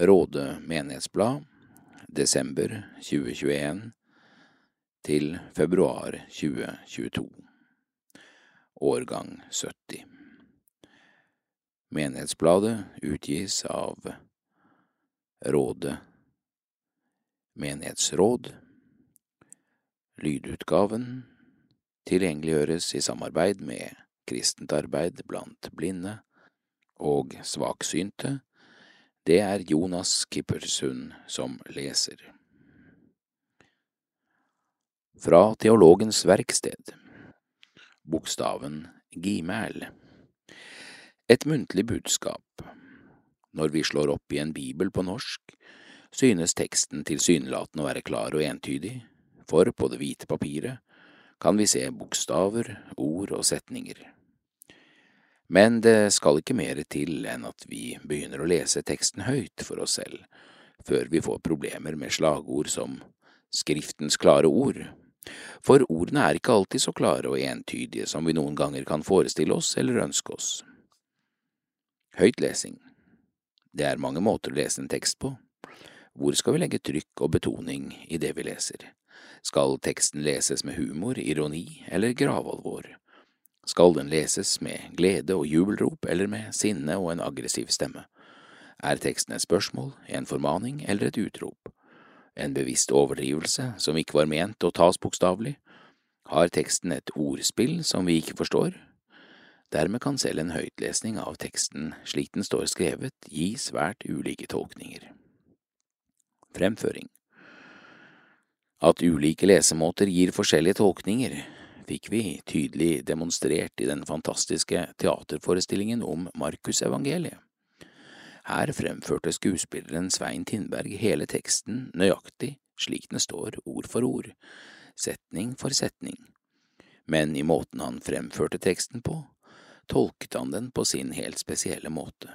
Råde menighetsblad, desember 2021 til februar 2022. Årgang 70. Menighetsbladet utgis av Råde menighetsråd. Lydutgaven tilgjengeliggjøres i samarbeid med Kristent arbeid blant blinde og svaksynte. Det er Jonas Kippersund som leser. Fra Teologens verksted Bokstaven Gimæl Et muntlig budskap Når vi slår opp i en bibel på norsk, synes teksten tilsynelatende å være klar og entydig, for på det hvite papiret kan vi se bokstaver, ord og setninger. Men det skal ikke mer til enn at vi begynner å lese teksten høyt for oss selv, før vi får problemer med slagord som Skriftens klare ord, for ordene er ikke alltid så klare og entydige som vi noen ganger kan forestille oss eller ønske oss. Høytlesing Det er mange måter å lese en tekst på. Hvor skal vi legge trykk og betoning i det vi leser? Skal teksten leses med humor, ironi eller gravalvor? Skal den leses med glede og jubelrop eller med sinne og en aggressiv stemme? Er teksten et spørsmål, en formaning eller et utrop? En bevisst overdrivelse som ikke var ment å tas bokstavelig? Har teksten et ordspill som vi ikke forstår? Dermed kan selv en høytlesning av teksten slik den står skrevet, gi svært ulike tolkninger. Fremføring At ulike lesemåter gir forskjellige tolkninger, fikk vi tydelig demonstrert i den fantastiske teaterforestillingen om Markusevangeliet. Her fremførte skuespilleren Svein Tindberg hele teksten nøyaktig slik den står ord for ord, setning for setning, men i måten han fremførte teksten på, tolket han den på sin helt spesielle måte.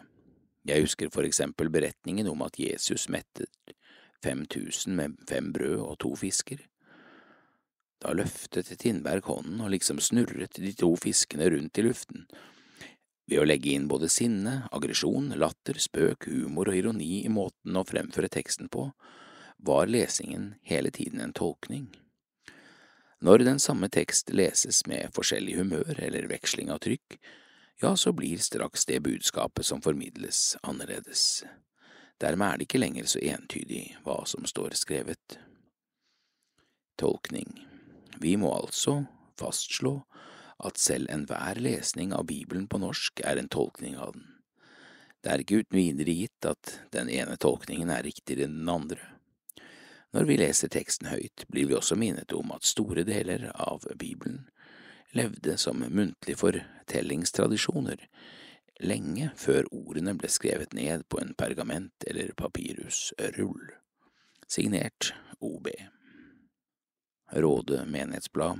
Jeg husker for eksempel beretningen om at Jesus mettet 5000 med fem brød og to fisker. Da løftet Tindberg hånden og liksom snurret de to fiskene rundt i luften. Ved å legge inn både sinne, aggresjon, latter, spøk, humor og ironi i måten å fremføre teksten på, var lesingen hele tiden en tolkning. Når den samme tekst leses med forskjellig humør eller veksling av trykk, ja, så blir straks det budskapet som formidles, annerledes. Dermed er det ikke lenger så entydig hva som står skrevet. Tolkning vi må altså fastslå at selv enhver lesning av Bibelen på norsk er en tolkning av den. Det er ikke uten videre gitt at den ene tolkningen er riktigere enn den andre. Når vi leser teksten høyt, blir vi også minnet om at store deler av Bibelen levde som muntlige fortellingstradisjoner lenge før ordene ble skrevet ned på en pergament eller papirusrull. Signert OB. Råde menighetsblad.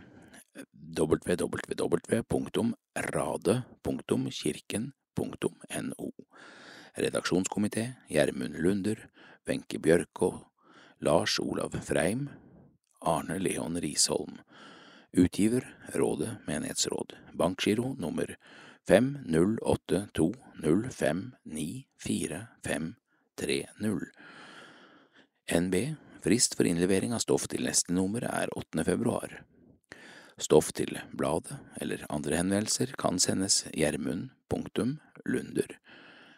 Www.rade.kirken.no Redaksjonskomité Gjermund Lunder Wenche Bjørkå Lars Olav Freim Arne Leon Risholm. Utgiver Rådet menighetsråd. Bankgiro nummer 508205945530 NB Frist for innlevering av stoff til neste nummer er 8. februar. Stoff til bladet eller andre henvendelser kan sendes gjermund.lunder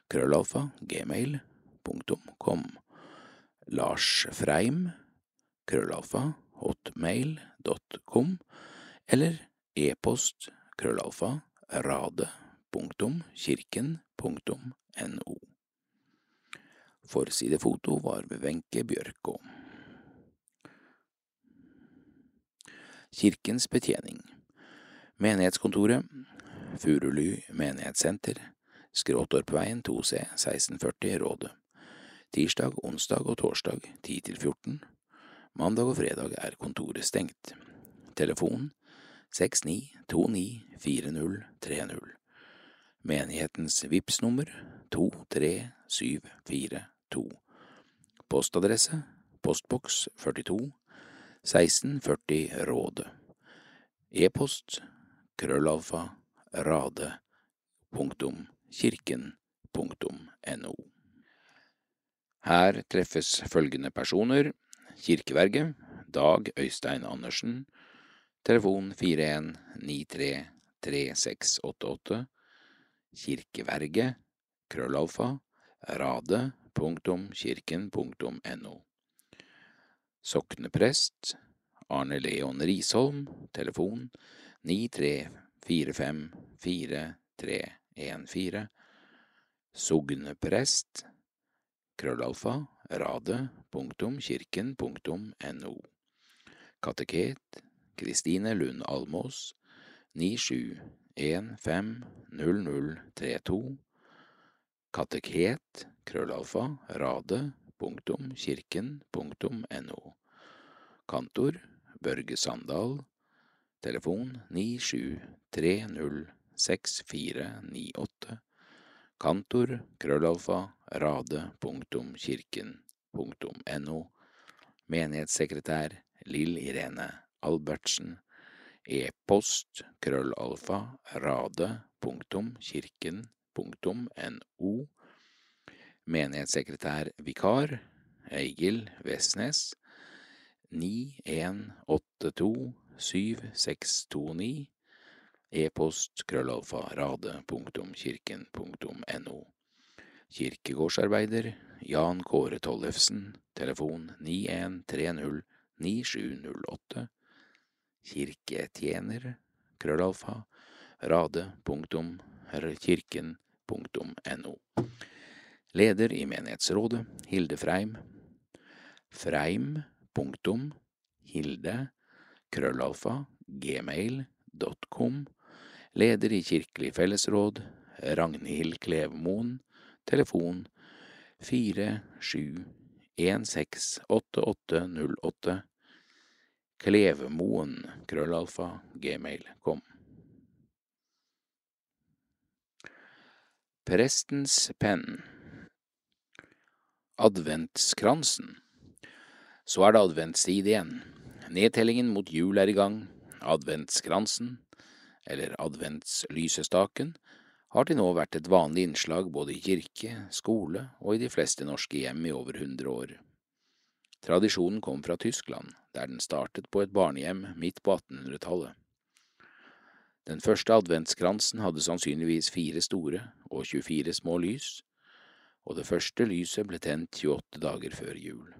krøllalfa gmail.com Lars Freim krøllalfa hotmail.com eller e-post krøllalfa rade.kirken.no Forsidefoto var ved Wenche Bjørkå. Kirkens betjening. Menighetskontoret Furuly menighetssenter Skråtorpveien 2C 1640 Rådet Tirsdag, onsdag og torsdag 10 til 14 Mandag og fredag er kontoret stengt. Telefon 69294030 Menighetens VIPS-nummer 23742 Postadresse Postboks 42 1640 Råde. E-post krøllalfa rade punktum kirken punktum no. Her treffes følgende personer Kirkeverget Dag Øystein Andersen Telefon 41933688 Kirkeverget krøllalfa rade.kirken.no Sokneprest Arne Leon Risholm Telefon 93454314 Sogneprest krøllalfa rade.kirken.no Kateket Kristine Lund Almås 97150032 Kateket krøllalfa rade.kirken.no Kantor Børge Sandal. Telefon 97306498 Kantor krøllalfa rade.kirken.no Menighetssekretær Lill Irene Albertsen. E-post krøllalfa rade.kirken.no Menighetssekretær vikar Eigil Vesnes 91827629 E-post krøllalfa rade.kirken.no Kirkegårdsarbeider Jan Kåre Tollefsen Telefon 91309708. Kirketjener krøllalfa rade.kirken.no Leder i menighetsrådet Hilde Freim. Freim punktum hilde krøllalfa gmail.com Leder i Kirkelig fellesråd Ragnhild Klevmoen Telefon 47168808 Klevemoen krøllalfa gmail.com Prestens penn Adventskransen Så er det adventstid igjen. Nedtellingen mot jul er i gang. Adventskransen, eller adventslysestaken, har til nå vært et vanlig innslag både i kirke, skole og i de fleste norske hjem i over hundre år. Tradisjonen kom fra Tyskland, der den startet på et barnehjem midt på 1800-tallet. Den første adventskransen hadde sannsynligvis fire store og 24 små lys, og det første lyset ble tent 28 dager før jul.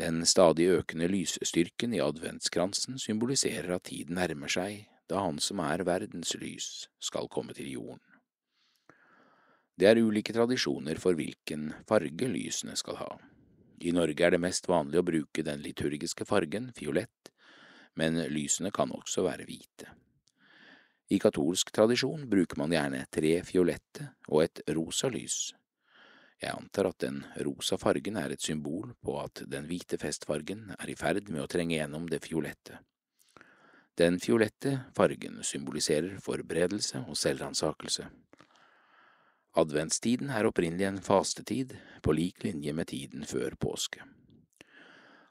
Den stadig økende lysstyrken i adventskransen symboliserer at tiden nærmer seg da Han som er verdens lys, skal komme til jorden. Det er ulike tradisjoner for hvilken farge lysene skal ha. I Norge er det mest vanlig å bruke den liturgiske fargen, fiolett, men lysene kan også være hvite. I katolsk tradisjon bruker man gjerne tre fiolette og et rosa lys. Jeg antar at den rosa fargen er et symbol på at den hvite festfargen er i ferd med å trenge gjennom det fiolette. Den fiolette fargen symboliserer forberedelse og selvransakelse. Adventstiden er opprinnelig en fastetid, på lik linje med tiden før påske.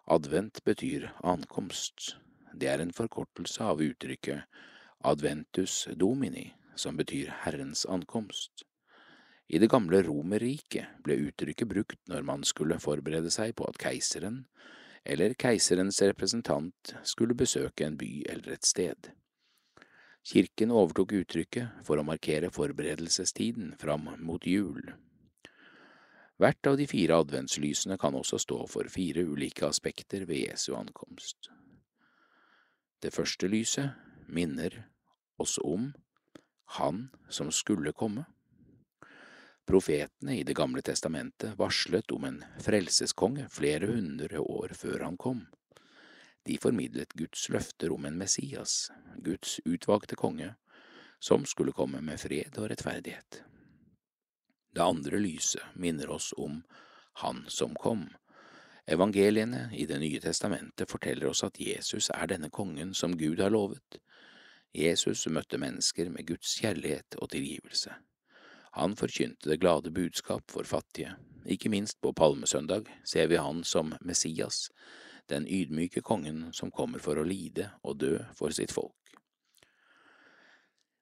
Advent betyr ankomst. Det er en forkortelse av uttrykket adventus domini, som betyr Herrens ankomst. I det gamle Romerriket ble uttrykket brukt når man skulle forberede seg på at keiseren eller keiserens representant skulle besøke en by eller et sted. Kirken overtok uttrykket for å markere forberedelsestiden fram mot jul. Hvert av de fire adventslysene kan også stå for fire ulike aspekter ved Jesu ankomst. Det første lyset minner oss om Han som skulle komme. Profetene i Det gamle testamentet varslet om en frelseskonge flere hundre år før han kom. De formidlet Guds løfter om en Messias, Guds utvalgte konge, som skulle komme med fred og rettferdighet. Det andre lyset minner oss om Han som kom. Evangeliene i Det nye testamentet forteller oss at Jesus er denne kongen som Gud har lovet. Jesus møtte mennesker med Guds kjærlighet og tilgivelse. Han forkynte det glade budskap for fattige. Ikke minst på palmesøndag ser vi han som Messias, den ydmyke kongen som kommer for å lide og dø for sitt folk.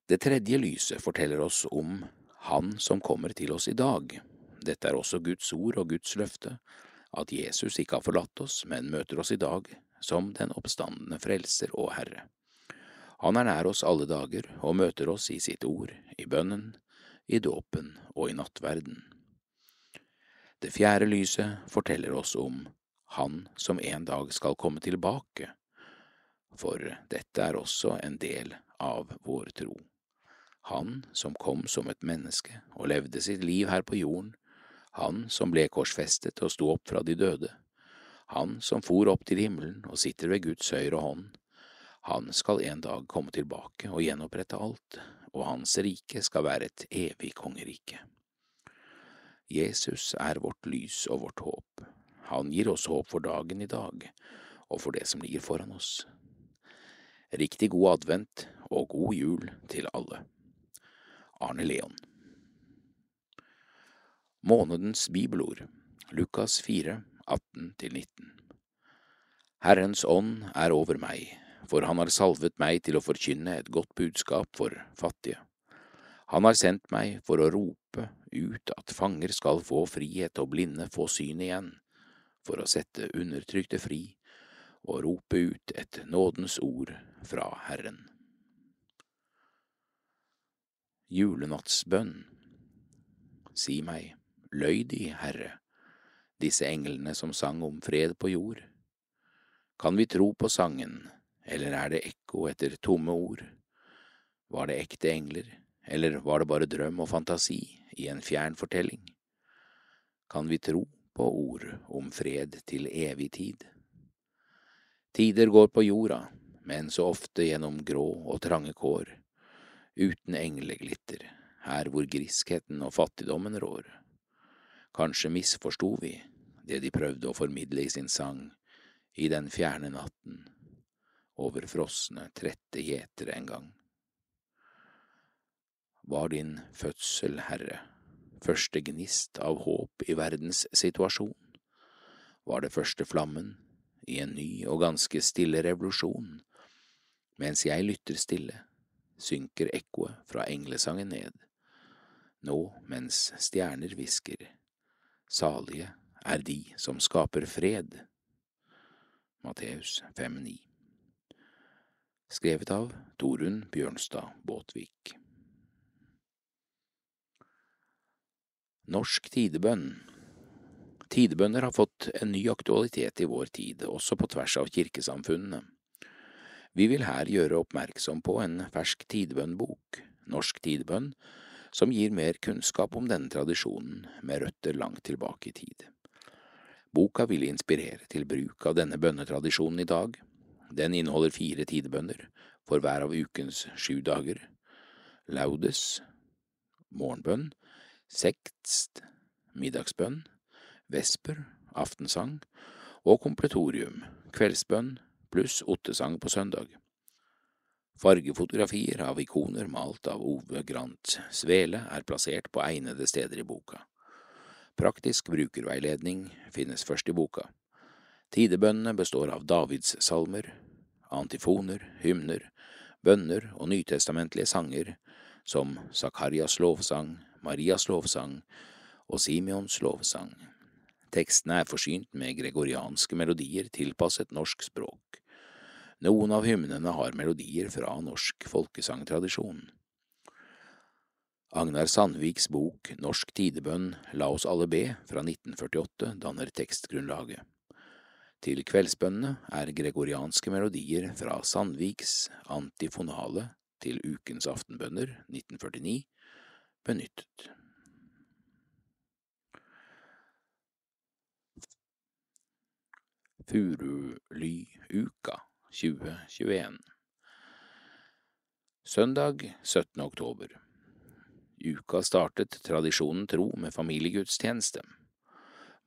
Det tredje lyset forteller oss om Han som kommer til oss i dag. dette er også Guds ord og Guds løfte, at Jesus ikke har forlatt oss, men møter oss i dag som den oppstandende frelser og Herre. Han er nær oss alle dager og møter oss i sitt ord, i bønnen, i dåpen og i nattverden. Det fjerde lyset forteller oss om Han som en dag skal komme tilbake, for dette er også en del av vår tro. Han som kom som et menneske og levde sitt liv her på jorden, han som ble korsfestet og sto opp fra de døde, han som for opp til himmelen og sitter ved Guds høyre hånd, han skal en dag komme tilbake og gjenopprette alt, og hans rike skal være et evig kongerike. Jesus er vårt lys og vårt håp. Han gir oss håp for dagen i dag, og for det som ligger foran oss. Riktig god advent og god jul til alle. Arne Leon Månedens bibelord Lukas 4, 18–19 Herrens ånd er over meg for han har salvet meg til å forkynne et godt budskap for fattige. Han har sendt meg for å rope ut at fanger skal få frihet og blinde få syn igjen, for å sette undertrykte fri og rope ut et nådens ord fra Herren. Julenattsbønn Si meg, løy de, Herre, disse englene som sang om fred på jord? Kan vi tro på sangen, eller er det ekko etter tomme ord? Var det ekte engler, eller var det bare drøm og fantasi i en fjern fortelling? Kan vi tro på ord om fred til evig tid? Tider går på jorda, men så ofte gjennom grå og trange kår, uten engleglitter, her hvor griskheten og fattigdommen rår. Kanskje misforsto vi det de prøvde å formidle i sin sang, i den fjerne natten over frosne, trette gjetere en gang. Var din fødsel, Herre, første gnist av håp i verdens situasjon? Var det første flammen i en ny og ganske stille revolusjon? Mens jeg lytter stille, synker ekkoet fra englesangen ned. Nå, mens stjerner hvisker, salige er de som skaper fred. Matteus 5,9 skrevet av Torunn Bjørnstad Båtvik. Norsk tidebønn Tidebønner har fått en ny aktualitet i vår tid, også på tvers av kirkesamfunnene. Vi vil her gjøre oppmerksom på en fersk tidebønnbok, Norsk tidebønn, som gir mer kunnskap om denne tradisjonen med røtter langt tilbake i tid. Boka vil inspirere til bruk av denne bønnetradisjonen i dag, den inneholder fire tidebønner for hver av ukens sju dager. Laudes, morgenbønn, sekst, middagsbønn, vesper, aftensang og kompletorium, kveldsbønn pluss ottesang på søndag. Fargefotografier av ikoner malt av Ove Grant Svele er plassert på egnede steder i boka. Praktisk brukerveiledning finnes først i boka. Tidebønnene består av davidssalmer, antifoner, hymner, bønner og nytestamentlige sanger som Zakarias lovsang, Marias lovsang og Simeons lovsang. Tekstene er forsynt med gregorianske melodier tilpasset norsk språk. Noen av hymnene har melodier fra norsk folkesangtradisjon. Agnar Sandviks bok Norsk tidebønn La oss alle be fra 1948 danner tekstgrunnlaget. Til kveldsbønnene er gregorianske melodier fra Sandviks antifonale til ukens aftenbønner 1949 benyttet. Furulyuka 2021 Søndag 17. oktober Uka startet tradisjonen tro med familiegudstjeneste.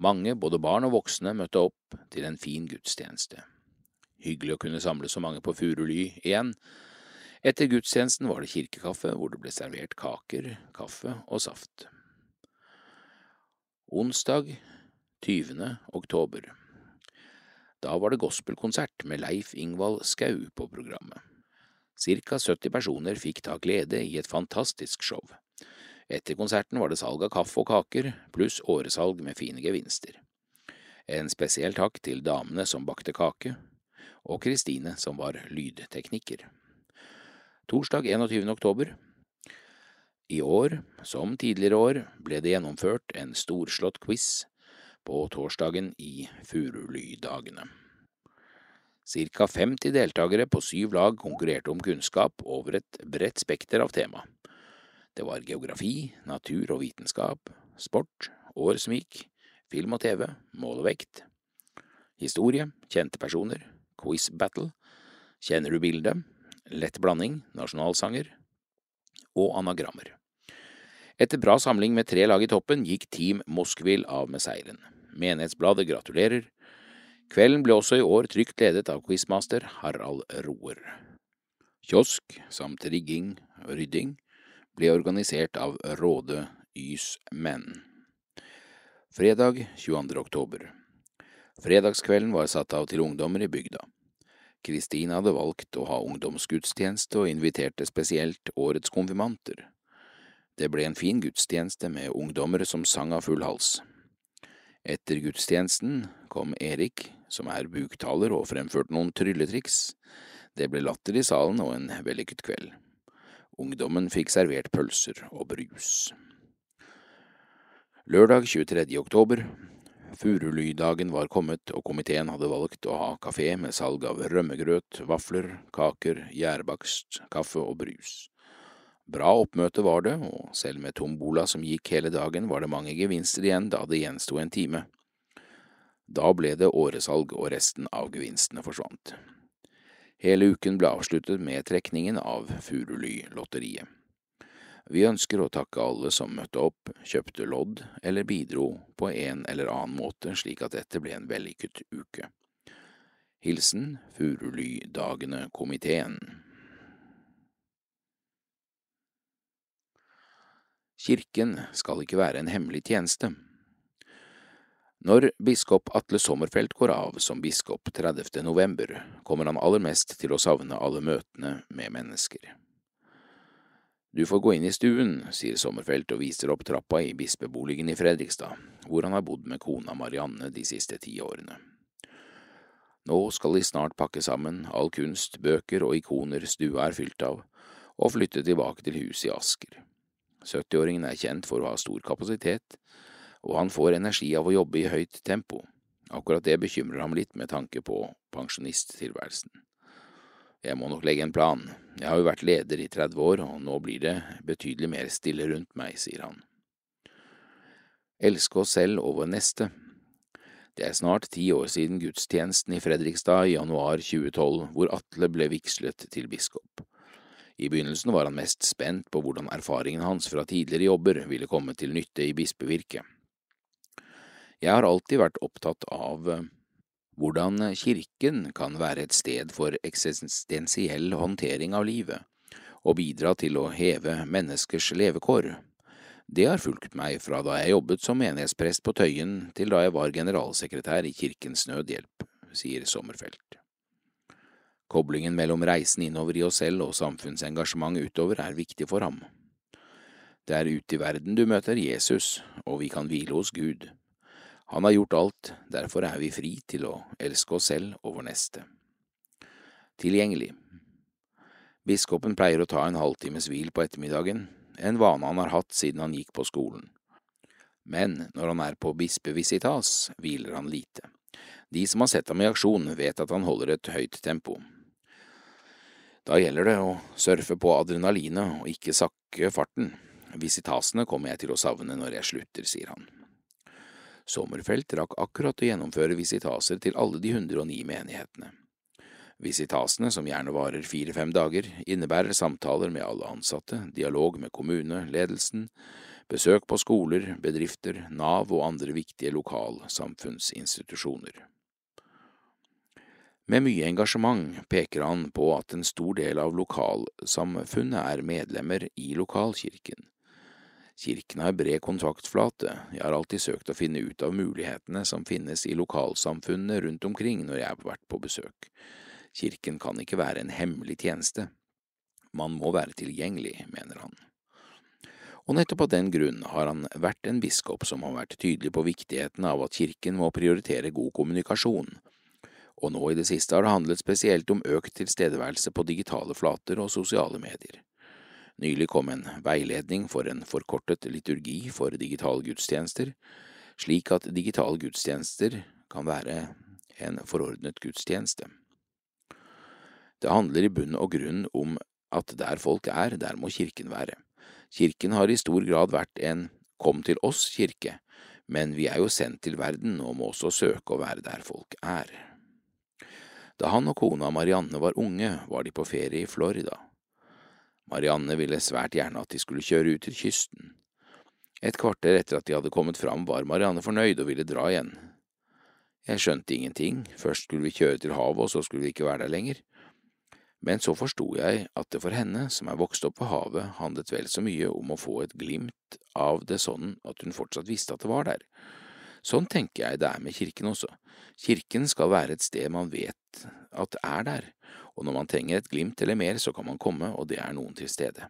Mange, både barn og voksne, møtte opp til en fin gudstjeneste. Hyggelig å kunne samle så mange på Furuly igjen. Etter gudstjenesten var det kirkekaffe, hvor det ble servert kaker, kaffe og saft. Onsdag 20. oktober. Da var det gospelkonsert med Leif Ingvald Skau på programmet. Cirka 70 personer fikk ta glede i et fantastisk show. Etter konserten var det salg av kaffe og kaker, pluss åresalg med fine gevinster. En spesiell takk til damene som bakte kake, og Kristine som var lydtekniker. Torsdag 21. oktober. I år, som tidligere år, ble det gjennomført en storslått quiz på torsdagen i Furulydagene. Cirka 50 deltakere på syv lag konkurrerte om kunnskap over et bredt spekter av tema. Det var geografi, natur og vitenskap, sport, år som gikk, film og TV, mål og vekt, historie, kjente personer, quiz battle, kjenner du bildet, lett blanding, nasjonalsanger og anagrammer. Etter bra samling med tre lag i toppen gikk Team Moskvil av med seieren. Menighetsbladet gratulerer. Kvelden ble også i år trygt ledet av quizmaster Harald Roer. Kiosk samt rigging og rydding ble organisert av Råde Ys Menn. Fredag 22. oktober. Fredagskvelden var satt av til ungdommer i bygda. Kristine hadde valgt å ha ungdomsgudstjeneste og inviterte spesielt årets konfirmanter. Det ble en fin gudstjeneste med ungdommer som sang av full hals. Etter gudstjenesten kom Erik, som er buktaler og fremførte noen trylletriks. Det ble latter i salen og en vellykket kveld. Ungdommen fikk servert pølser og brus. Lørdag 23. oktober. Furulydagen var kommet, og komiteen hadde valgt å ha kafé med salg av rømmegrøt, vafler, kaker, gjærbakst, kaffe og brus. Bra oppmøte var det, og selv med tombola som gikk hele dagen, var det mange gevinster igjen da det gjensto en time. Da ble det åresalg, og resten av gevinstene forsvant. Hele uken ble avsluttet med trekningen av Furuly-lotteriet. Vi ønsker å takke alle som møtte opp, kjøpte lodd eller bidro på en eller annen måte slik at dette ble en vellykket uke. Hilsen Furuly-dagene-komiteen. Kirken skal ikke være en hemmelig tjeneste. Når biskop Atle Sommerfelt går av som biskop 30. november, kommer han aller mest til å savne alle møtene med mennesker. Du får gå inn i stuen, sier Sommerfelt og viser opp trappa i bispeboligen i Fredrikstad, hvor han har bodd med kona Marianne de siste ti årene. Nå skal de snart pakke sammen all kunst, bøker og ikoner stua er fylt av, og flytte tilbake til huset i Asker. 70-åringen er kjent for å ha stor kapasitet, og han får energi av å jobbe i høyt tempo. Akkurat det bekymrer ham litt med tanke på pensjonisttilværelsen. Jeg må nok legge en plan, jeg har jo vært leder i 30 år, og nå blir det betydelig mer stille rundt meg, sier han. Elske oss selv og vår neste. Det er snart ti år siden gudstjenesten i Fredrikstad i januar 2012, hvor Atle ble vigslet til biskop. I begynnelsen var han mest spent på hvordan erfaringen hans fra tidligere jobber ville komme til nytte i bispevirket. Jeg har alltid vært opptatt av eh, hvordan kirken kan være et sted for eksistensiell håndtering av livet, og bidra til å heve menneskers levekår. Det har fulgt meg fra da jeg jobbet som menighetsprest på Tøyen til da jeg var generalsekretær i Kirkens Nødhjelp, sier Sommerfelt. Koblingen mellom reisen innover i oss selv og samfunnsengasjement utover er viktig for ham. Det er ute i verden du møter Jesus, og vi kan hvile hos Gud. Han har gjort alt, derfor er vi fri til å elske oss selv og vår neste. Tilgjengelig Biskopen pleier å ta en halvtimes hvil på ettermiddagen, en vane han har hatt siden han gikk på skolen. Men når han er på bispevisitas, hviler han lite. De som har sett ham i aksjon, vet at han holder et høyt tempo. Da gjelder det å surfe på adrenalinet og ikke sakke farten. Visitasene kommer jeg til å savne når jeg slutter, sier han. Sommerfelt rakk akkurat å gjennomføre visitaser til alle de 109 menighetene. Visitasene, som gjerne varer fire–fem dager, innebærer samtaler med alle ansatte, dialog med kommune, ledelsen, besøk på skoler, bedrifter, Nav og andre viktige lokalsamfunnsinstitusjoner. Med mye engasjement peker han på at en stor del av lokalsamfunnet er medlemmer i lokalkirken. Kirken har bred kontaktflate, jeg har alltid søkt å finne ut av mulighetene som finnes i lokalsamfunnene rundt omkring når jeg har vært på besøk. Kirken kan ikke være en hemmelig tjeneste. Man må være tilgjengelig, mener han. og nettopp av den grunn har han vært en biskop som har vært tydelig på viktigheten av at kirken må prioritere god kommunikasjon, og nå i det siste har det handlet spesielt om økt tilstedeværelse på digitale flater og sosiale medier. Nylig kom en veiledning for en forkortet liturgi for digitale gudstjenester, slik at digitale gudstjenester kan være en forordnet gudstjeneste. Det handler i bunn og grunn om at der folk er, der må kirken være. Kirken har i stor grad vært en kom til oss-kirke, men vi er jo sendt til verden og må også søke å være der folk er. Da han og kona Marianne var unge, var de på ferie i Florida. Marianne ville svært gjerne at de skulle kjøre ut til kysten. Et kvarter etter at de hadde kommet fram, var Marianne fornøyd og ville dra igjen. Jeg skjønte ingenting, først skulle vi kjøre til havet, og så skulle vi ikke være der lenger. Men så forsto jeg at det for henne, som er vokst opp på havet, handlet vel så mye om å få et glimt av det sånn at hun fortsatt visste at det var der. Sånn tenker jeg det er med kirken også. Kirken skal være et sted man vet at er der, og når man trenger et glimt eller mer, så kan man komme, og det er noen til stede.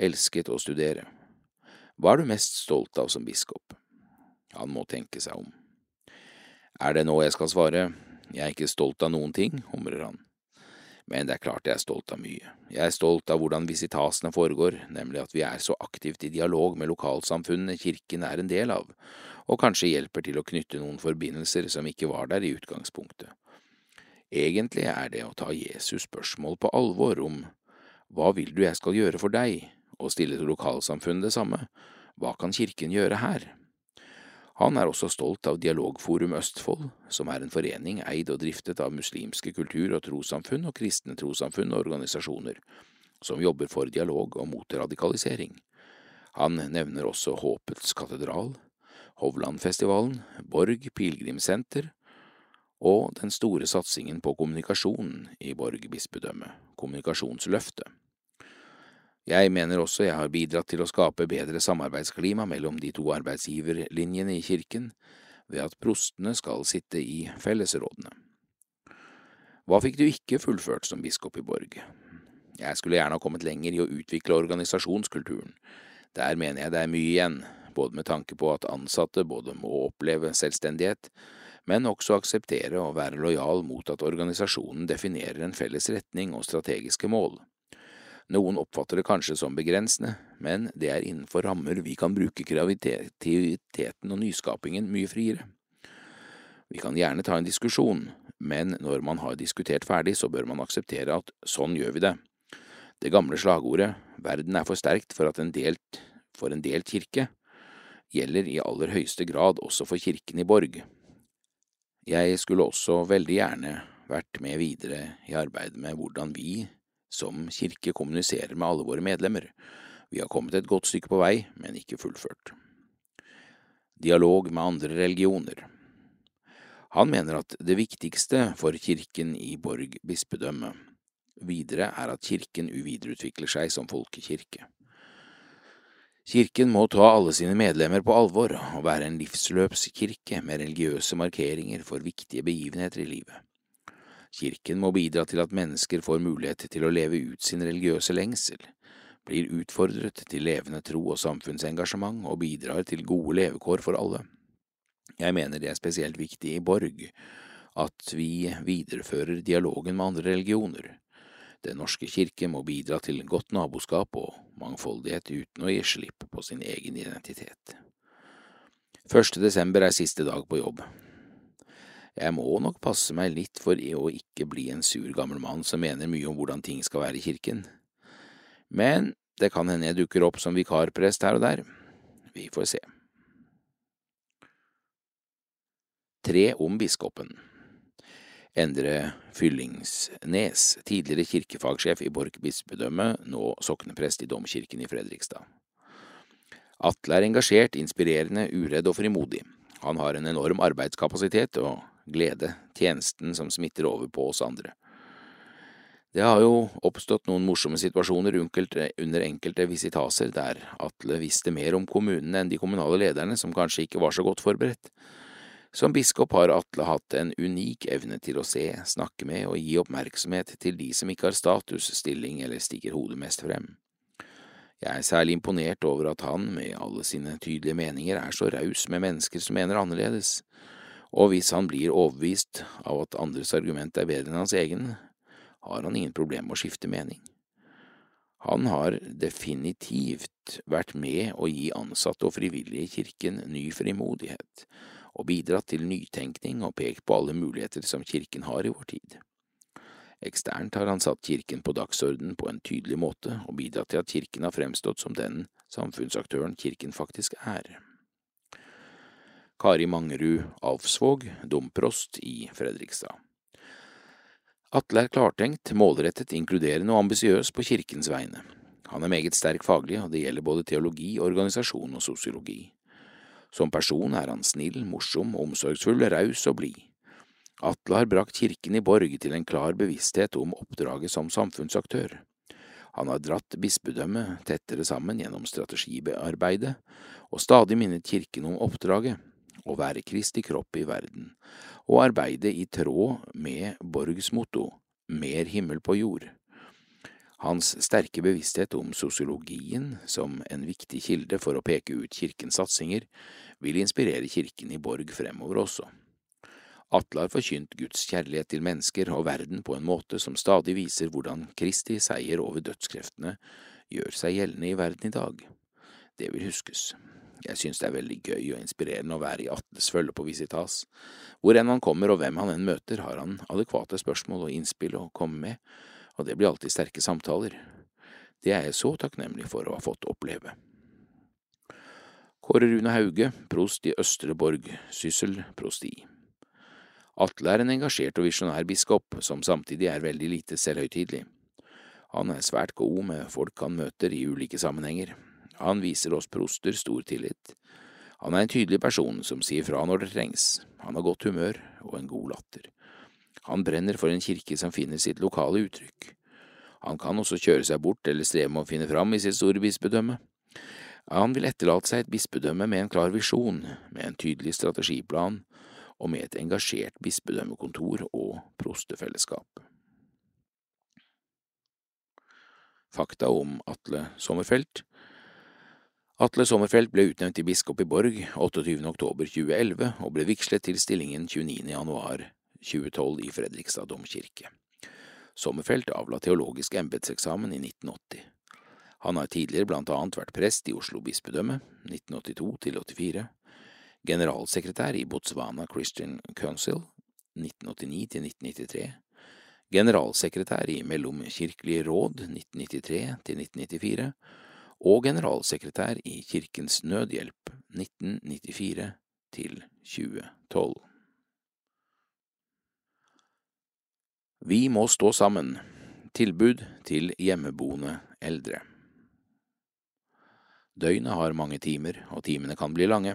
Elsket å studere. Hva er du mest stolt av som biskop? Han må tenke seg om. Er det nå jeg skal svare, jeg er ikke stolt av noen ting, humrer han. Men det er klart jeg er stolt av mye. Jeg er stolt av hvordan visitasene foregår, nemlig at vi er så aktivt i dialog med lokalsamfunnene kirken er en del av, og kanskje hjelper til å knytte noen forbindelser som ikke var der i utgangspunktet. Egentlig er det å ta Jesus' spørsmål på alvor om hva vil du jeg skal gjøre for deg, og stille til lokalsamfunnet det samme, hva kan kirken gjøre her? Han er også stolt av Dialogforum Østfold, som er en forening eid og driftet av muslimske kultur- og trossamfunn og kristne trossamfunn og organisasjoner, som jobber for dialog og mot radikalisering. Han nevner også Håpets katedral, Hovlandfestivalen, Borg pilegrimssenter og den store satsingen på kommunikasjon i Borg bispedømme, Kommunikasjonsløftet. Jeg mener også jeg har bidratt til å skape bedre samarbeidsklima mellom de to arbeidsgiverlinjene i kirken ved at prostene skal sitte i fellesrådene. Hva fikk du ikke fullført som biskop i Borg? Jeg skulle gjerne ha kommet lenger i å utvikle organisasjonskulturen. Der mener jeg det er mye igjen, både med tanke på at ansatte både må oppleve selvstendighet, men også akseptere og være lojal mot at organisasjonen definerer en felles retning og strategiske mål. Noen oppfatter det kanskje som begrensende, men det er innenfor rammer vi kan bruke kreativiteten og nyskapingen mye friere. Vi kan gjerne ta en diskusjon, men når man har diskutert ferdig, så bør man akseptere at sånn gjør vi det. Det gamle slagordet Verden er for sterkt for, en delt, for en delt kirke gjelder i aller høyeste grad også for kirken i Borg. Jeg skulle også veldig gjerne vært med videre i arbeidet med hvordan vi som kirke kommuniserer med alle våre medlemmer. Vi har kommet et godt stykke på vei, men ikke fullført. Dialog med andre religioner Han mener at det viktigste for kirken i Borg bispedømme videre er at kirken uvidereutvikler seg som folkekirke. Kirken må ta alle sine medlemmer på alvor og være en livsløpskirke med religiøse markeringer for viktige begivenheter i livet. Kirken må bidra til at mennesker får mulighet til å leve ut sin religiøse lengsel, blir utfordret til levende tro og samfunnsengasjement og bidrar til gode levekår for alle. Jeg mener det er spesielt viktig i Borg at vi viderefører dialogen med andre religioner. Den norske kirke må bidra til godt naboskap og mangfoldighet uten å gi slipp på sin egen identitet. Første desember er siste dag på jobb. Jeg må nok passe meg litt for å ikke bli en sur gammel mann som mener mye om hvordan ting skal være i kirken. Men det kan hende jeg dukker opp som vikarprest her og der. Vi får se. Tre om biskopen. Endre Fyllingsnes, tidligere kirkefagsjef i Borch bispedømme, nå sokneprest i domkirken i Fredrikstad. Atle er engasjert, inspirerende, uredd og frimodig. Han har en enorm arbeidskapasitet og glede, tjenesten som smitter over på oss andre. Det har jo oppstått noen morsomme situasjoner under enkelte visitaser der Atle visste mer om kommunene enn de kommunale lederne, som kanskje ikke var så godt forberedt. Som biskop har Atle hatt en unik evne til å se, snakke med og gi oppmerksomhet til de som ikke har status, stilling eller stikker hodet mest frem. Jeg er særlig imponert over at han, med alle sine tydelige meninger, er så raus med mennesker som mener annerledes, og hvis han blir overbevist av at andres argument er bedre enn hans egen, har han ingen problem med å skifte mening. Han har definitivt vært med å gi ansatte og frivillige i kirken ny frimodighet, og bidratt til nytenkning og pekt på alle muligheter som kirken har i vår tid. Eksternt har han satt kirken på dagsorden på en tydelig måte og bidratt til at kirken har fremstått som den samfunnsaktøren kirken faktisk er. Kari Mangerud Alfsvåg, domprost i Fredrikstad. Atle er klartenkt, målrettet, inkluderende og ambisiøs på kirkens vegne. Han er meget sterk faglig, og det gjelder både teologi, organisasjon og sosiologi. Som person er han snill, morsom, omsorgsfull, raus og blid. Atle har brakt kirken i Borg til en klar bevissthet om oppdraget som samfunnsaktør. Han har dratt bispedømmet tettere sammen gjennom strategiarbeidet, og stadig minnet kirken om oppdraget, å være Kristi kropp i verden, og arbeide i tråd med Borgs motto, mer himmel på jord. Hans sterke bevissthet om sosiologien som en viktig kilde for å peke ut kirkens satsinger, vil inspirere kirken i Borg fremover også. Atle har forkynt Guds kjærlighet til mennesker og verden på en måte som stadig viser hvordan Kristi seier over dødskreftene gjør seg gjeldende i verden i dag. Det vil huskes. Jeg synes det er veldig gøy og inspirerende å være i Atles følge på Visitas. Hvor enn han kommer og hvem han enn møter, har han adekvate spørsmål og innspill å komme med, og det blir alltid sterke samtaler. Det er jeg så takknemlig for å ha fått oppleve. Kåre Rune Hauge, prost i Østre Borg, Syssel prosti. Atle er en engasjert og visjonær biskop, som samtidig er veldig lite selvhøytidelig. Han er svært god med folk han møter i ulike sammenhenger. Han viser oss proster stor tillit. Han er en tydelig person som sier fra når det trengs. Han har godt humør og en god latter. Han brenner for en kirke som finner sitt lokale uttrykk. Han kan også kjøre seg bort eller streve med å finne fram i sitt store bispedømme. Han vil etterlate seg et bispedømme med en klar visjon, med en tydelig strategiplan og med et engasjert bispedømmekontor og prostefellesskap. Fakta om Atle Sommerfelt Atle Sommerfelt ble utnevnt til biskop i Borg 28. oktober 2011 og ble vigslet til stillingen 29. januar 2012 i Fredrikstad domkirke. Sommerfelt avla teologisk embetseksamen i 1980. Han har tidligere blant annet vært prest i Oslo bispedømme, 1982 til 84, generalsekretær i Botswana Christian Council 1989 til 1993, generalsekretær i Mellomkirkelig råd 1993 til 1994 og generalsekretær i Kirkens Nødhjelp 1994 til 2012. Vi må stå sammen. Tilbud til hjemmeboende eldre. Døgnet har mange timer, og timene kan bli lange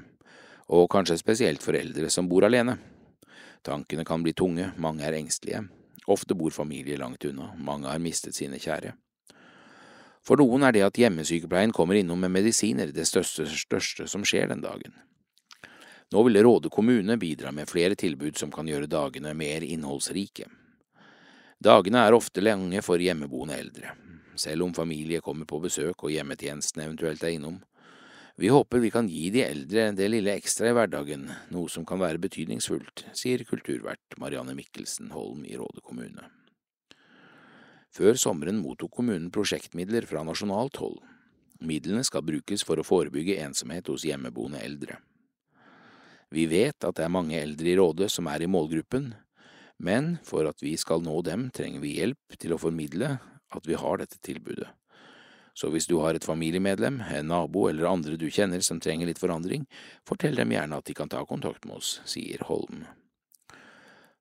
og kanskje spesielt for eldre som bor alene. Tankene kan bli tunge, mange er engstelige, ofte bor familier langt unna, mange har mistet sine kjære. For noen er det at hjemmesykepleien kommer innom med medisiner det største, største som skjer den dagen. Nå vil Råde kommune bidra med flere tilbud som kan gjøre dagene mer innholdsrike. Dagene er ofte lange for hjemmeboende eldre, selv om familie kommer på besøk og hjemmetjenesten eventuelt er innom. Vi håper vi kan gi de eldre det lille ekstra i hverdagen, noe som kan være betydningsfullt, sier kulturvert Marianne Mikkelsen Holm i Råde kommune. Før sommeren mottok kommunen prosjektmidler fra nasjonalt hold. Midlene skal brukes for å forebygge ensomhet hos hjemmeboende eldre. Vi vet at det er mange eldre i Råde som er i målgruppen, men for at vi skal nå dem, trenger vi hjelp til å formidle at vi har dette tilbudet så hvis du har et familiemedlem, en nabo eller andre du kjenner som trenger litt forandring, fortell dem gjerne at de kan ta kontakt med oss, sier Holm.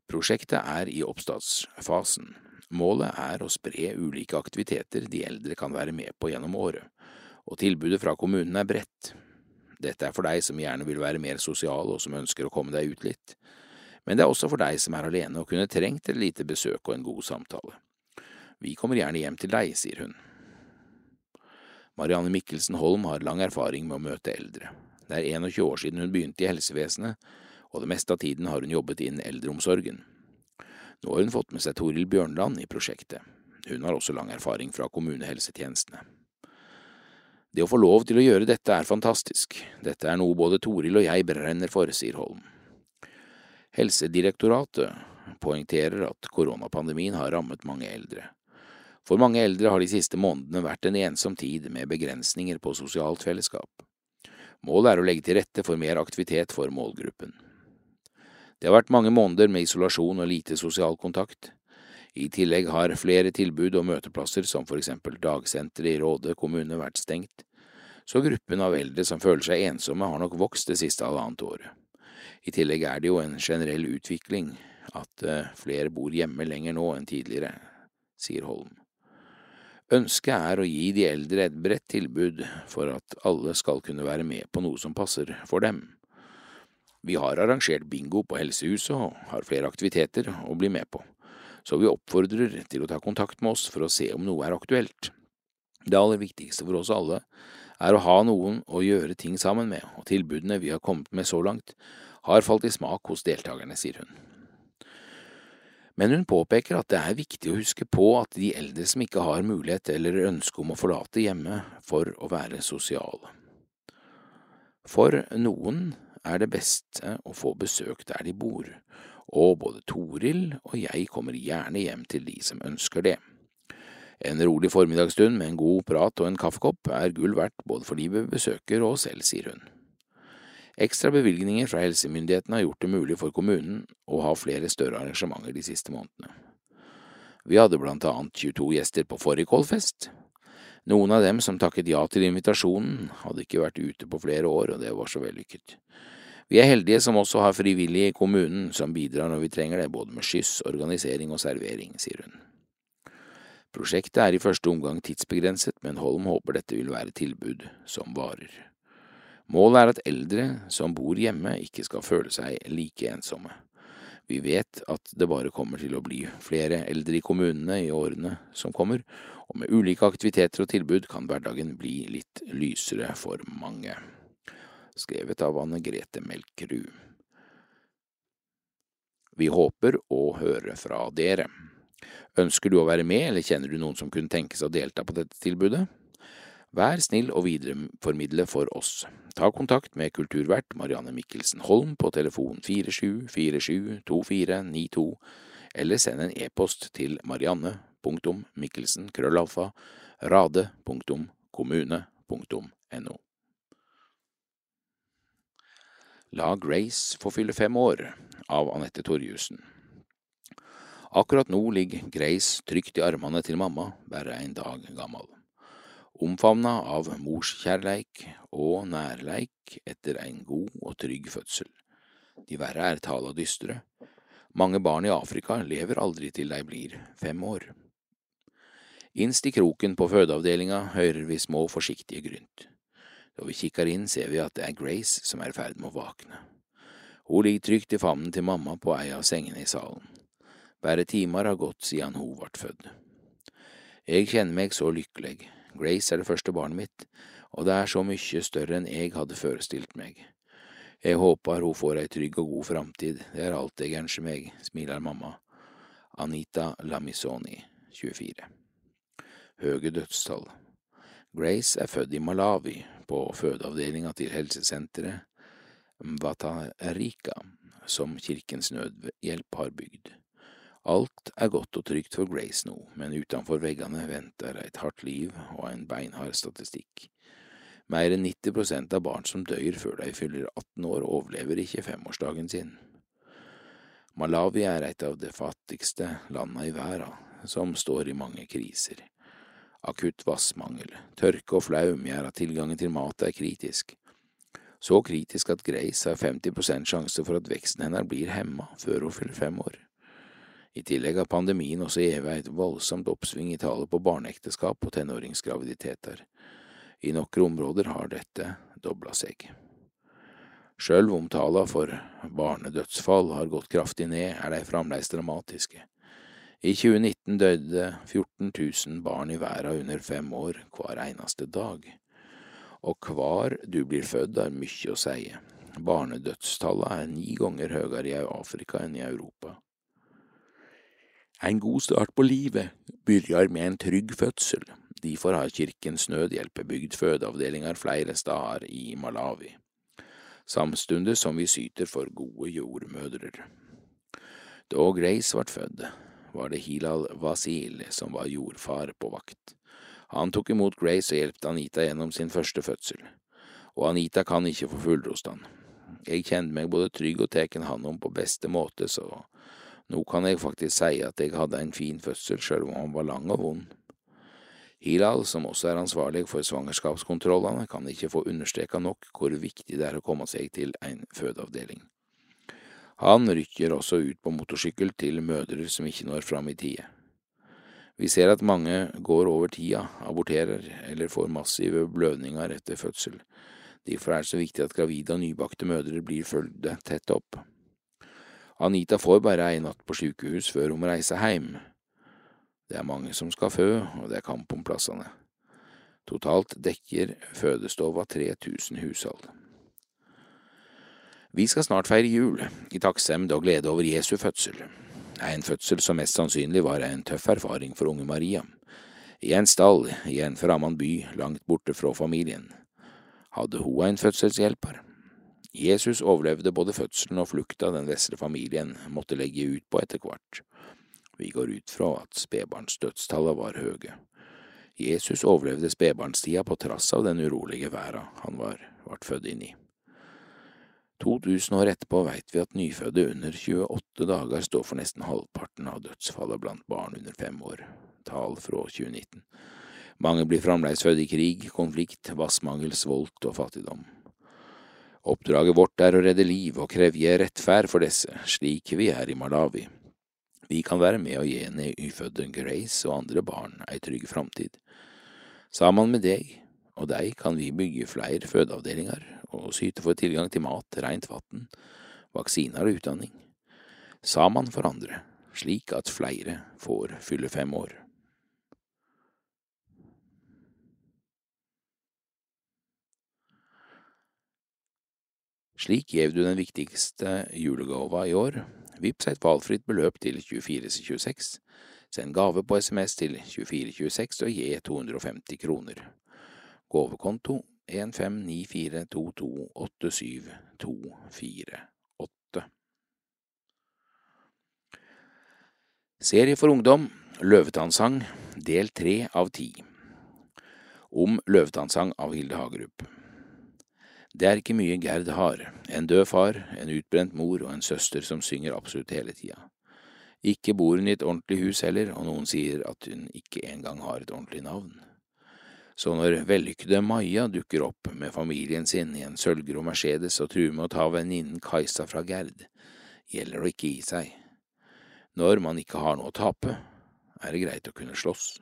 Prosjektet er i oppstartsfasen. Målet er å spre ulike aktiviteter de eldre kan være med på gjennom året, og tilbudet fra kommunen er bredt. Dette er for deg som gjerne vil være mer sosial og som ønsker å komme deg ut litt, men det er også for deg som er alene og kunne trengt et lite besøk og en god samtale. Vi kommer gjerne hjem til deg, sier hun. Marianne Mikkelsen Holm har lang erfaring med å møte eldre. Det er 21 år siden hun begynte i helsevesenet, og det meste av tiden har hun jobbet innen eldreomsorgen. Nå har hun fått med seg Toril Bjørnland i prosjektet. Hun har også lang erfaring fra kommunehelsetjenestene. Det å få lov til å gjøre dette er fantastisk, dette er noe både Toril og jeg brenner for, sier Holm. Helsedirektoratet poengterer at koronapandemien har rammet mange eldre. For mange eldre har de siste månedene vært en ensom tid med begrensninger på sosialt fellesskap. Målet er å legge til rette for mer aktivitet for målgruppen. Det har vært mange måneder med isolasjon og lite sosial kontakt. I tillegg har flere tilbud og møteplasser, som for eksempel dagsenteret i Råde kommune, vært stengt, så gruppen av eldre som føler seg ensomme, har nok vokst det siste halvannet året. I tillegg er det jo en generell utvikling at eh, flere bor hjemme lenger nå enn tidligere, sier Holm. Ønsket er å gi de eldre et bredt tilbud for at alle skal kunne være med på noe som passer for dem. Vi har arrangert bingo på Helsehuset og har flere aktiviteter å bli med på så vi oppfordrer til å ta kontakt med oss for å se om noe er aktuelt. Det aller viktigste for oss alle er å ha noen å gjøre ting sammen med, og tilbudene vi har kommet med så langt, har falt i smak hos deltakerne, sier hun. Men hun påpeker at det er viktig å huske på at de eldre som ikke har mulighet eller ønske om å forlate hjemme for å være sosiale. For noen er det beste å få besøk der de bor, og både Toril og jeg kommer gjerne hjem til de som ønsker det. En rolig formiddagsstund med en god prat og en kaffekopp er gull verdt både for de vi besøker og selv, sier hun. Ekstra bevilgninger fra helsemyndighetene har gjort det mulig for kommunen å ha flere større arrangementer de siste månedene. Vi hadde blant annet 22 gjester på fårikålfest. Noen av dem som takket ja til invitasjonen, hadde ikke vært ute på flere år, og det var så vellykket. Vi er heldige som også har frivillige i kommunen som bidrar når vi trenger det, både med skyss, organisering og servering, sier hun. Prosjektet er i første omgang tidsbegrenset, men Holm håper dette vil være tilbud som varer. Målet er at eldre som bor hjemme, ikke skal føle seg like ensomme. Vi vet at det bare kommer til å bli flere eldre i kommunene i årene som kommer, og med ulike aktiviteter og tilbud kan hverdagen bli litt lysere for mange skrevet av Anne Grete Melkerud. Vi håper å høre fra dere. Ønsker du å være med, eller kjenner du noen som kunne tenke seg å delta på dette tilbudet? Vær snill og videreformidle for oss. Ta kontakt med kulturvert Marianne Mikkelsen Holm på telefon 47472492, eller send en e-post til marianne.mikkelsen rade.kommune.no. La Grace få fylle fem år av Anette Torjussen. Akkurat nå ligger Grace trygt i armene til mamma, bare en dag gammel. Omfavna av morskjærleik og nærleik etter en god og trygg fødsel. De verre er tala dystre. Mange barn i Afrika lever aldri til de blir fem år. Innst i kroken på fødeavdelinga hører vi små, forsiktige grynt. Når vi kikker inn, ser vi at det er Grace som er i ferd med å våkne. Hun ligger trygt i favnen til mamma på ei av sengene i salen. Bare timer har gått siden hun ble født. Jeg kjenner meg så lykkelig. Grace er det første barnet mitt, og det er så mye større enn jeg hadde forestilt meg. Jeg håper hun får ei trygg og god framtid, det er alt jeg ønsker meg, smiler mamma. Anita Lamisoni, 24. Høge dødstall. Grace er født i Malawi, på fødeavdelinga til helsesenteret Mvatarika, som Kirkens Nødhjelp har bygd. Alt er godt og trygt for Grace nå, men utenfor veggene venter et hardt liv og en beinhard statistikk. Mer enn 90 prosent av barn som dør før de fyller 18 år, overlever ikke femårsdagen sin. Malawi er et av de fattigste landene i verden, som står i mange kriser. Akutt vassmangel, tørke og flaum gjør at tilgangen til mat er kritisk. Så kritisk at Grace har 50% sjanse for at veksten hennes blir hemma før hun fyller fem år. I tillegg har pandemien også gjeve et voldsomt oppsving i tallet på barneekteskap og tenåringsgraviditeter. I noen områder har dette dobla seg. Sjøl om tallene for barnedødsfall har gått kraftig ned, er de fremdeles dramatiske. I 2019 døde 14 000 barn i verden under fem år hver eneste dag. Og hver du blir født har mye å si. Barnedødstallene er ni ganger høyere i Afrika enn i Europa. En god start på livet begynner med en trygg fødsel. Derfor har Kirkens Nødhjelp bygd fødeavdelinger flere steder i Malawi, samtidig som vi syter for gode jordmødre. Da Grace ble født, var det Hilal Wasil som var jordfar på vakt. Han tok imot Grace og hjelpte Anita gjennom sin første fødsel, og Anita kan ikke få fullrost han. Jeg kjente meg både trygg og tatt han om på beste måte, så nå kan jeg faktisk si at jeg hadde en fin fødsel, sjøl om han var lang og vond. Hilal, som også er ansvarlig for svangerskapskontrollene, kan ikke få understreka nok hvor viktig det er å komme seg til en fødeavdeling. Han rykker også ut på motorsykkel til mødre som ikke når fram i tide. Vi ser at mange går over tida, aborterer eller får massive blødninger etter fødsel. Derfor er det så viktig at gravide og nybakte mødre blir fulgt tett opp. Anita får bare ei natt på sykehus før hun reiser hjem. Det er mange som skal fø, og det er kamp om plassene. Totalt dekker fødestova 3000 hushold. Vi skal snart feire jul, i takksemd og glede over Jesu fødsel. En fødsel som mest sannsynlig var en tøff erfaring for unge Maria. I en stall i en fremmed by langt borte fra familien. Hadde hun en fødselshjelper? Jesus overlevde både fødselen og flukta den vesle familien måtte legge ut på etter hvert. Vi går ut fra at spedbarnsdødstallene var høye. Jesus overlevde spedbarnstida på trass av den urolige verda han var, ble født inn i. 2000 år etterpå veit vi at nyfødte under 28 dager står for nesten halvparten av dødsfallet blant barn under fem år, tall fra 2019. Mange blir fremdeles født i krig, konflikt, vassmangel, svolt og fattigdom. Oppdraget vårt er å redde liv og krevje rettferd for disse, slik vi er i Malawi. Vi kan være med å gi nyfødte Grace og andre barn ei trygg framtid. Sammen med deg og deg kan vi bygge flere fødeavdelinger og syte for tilgang til mat, rent vann, vaksiner og utdanning. Sammen for andre, slik at flere får fylle fem år. Slik gjev du den viktigste julegåva i år. Vips et valgfritt beløp til 2426. Send gave på SMS til 2426 og gi 250 kroner. Gåvekonto 15942287248. Serie for ungdom Løvetannsang del tre av ti Om løvetannsang av Hilde Hagerup. Det er ikke mye Gerd har, en død far, en utbrent mor og en søster som synger absolutt hele tida. Ikke bor hun i et ordentlig hus heller, og noen sier at hun ikke engang har et ordentlig navn. Så når vellykkede Maja dukker opp med familien sin i en sølvgrå Mercedes og truer med å ta venninnen Kajsa fra Gerd, gjelder det å ikke gi seg. Når man ikke har noe å tape, er det greit å kunne slåss.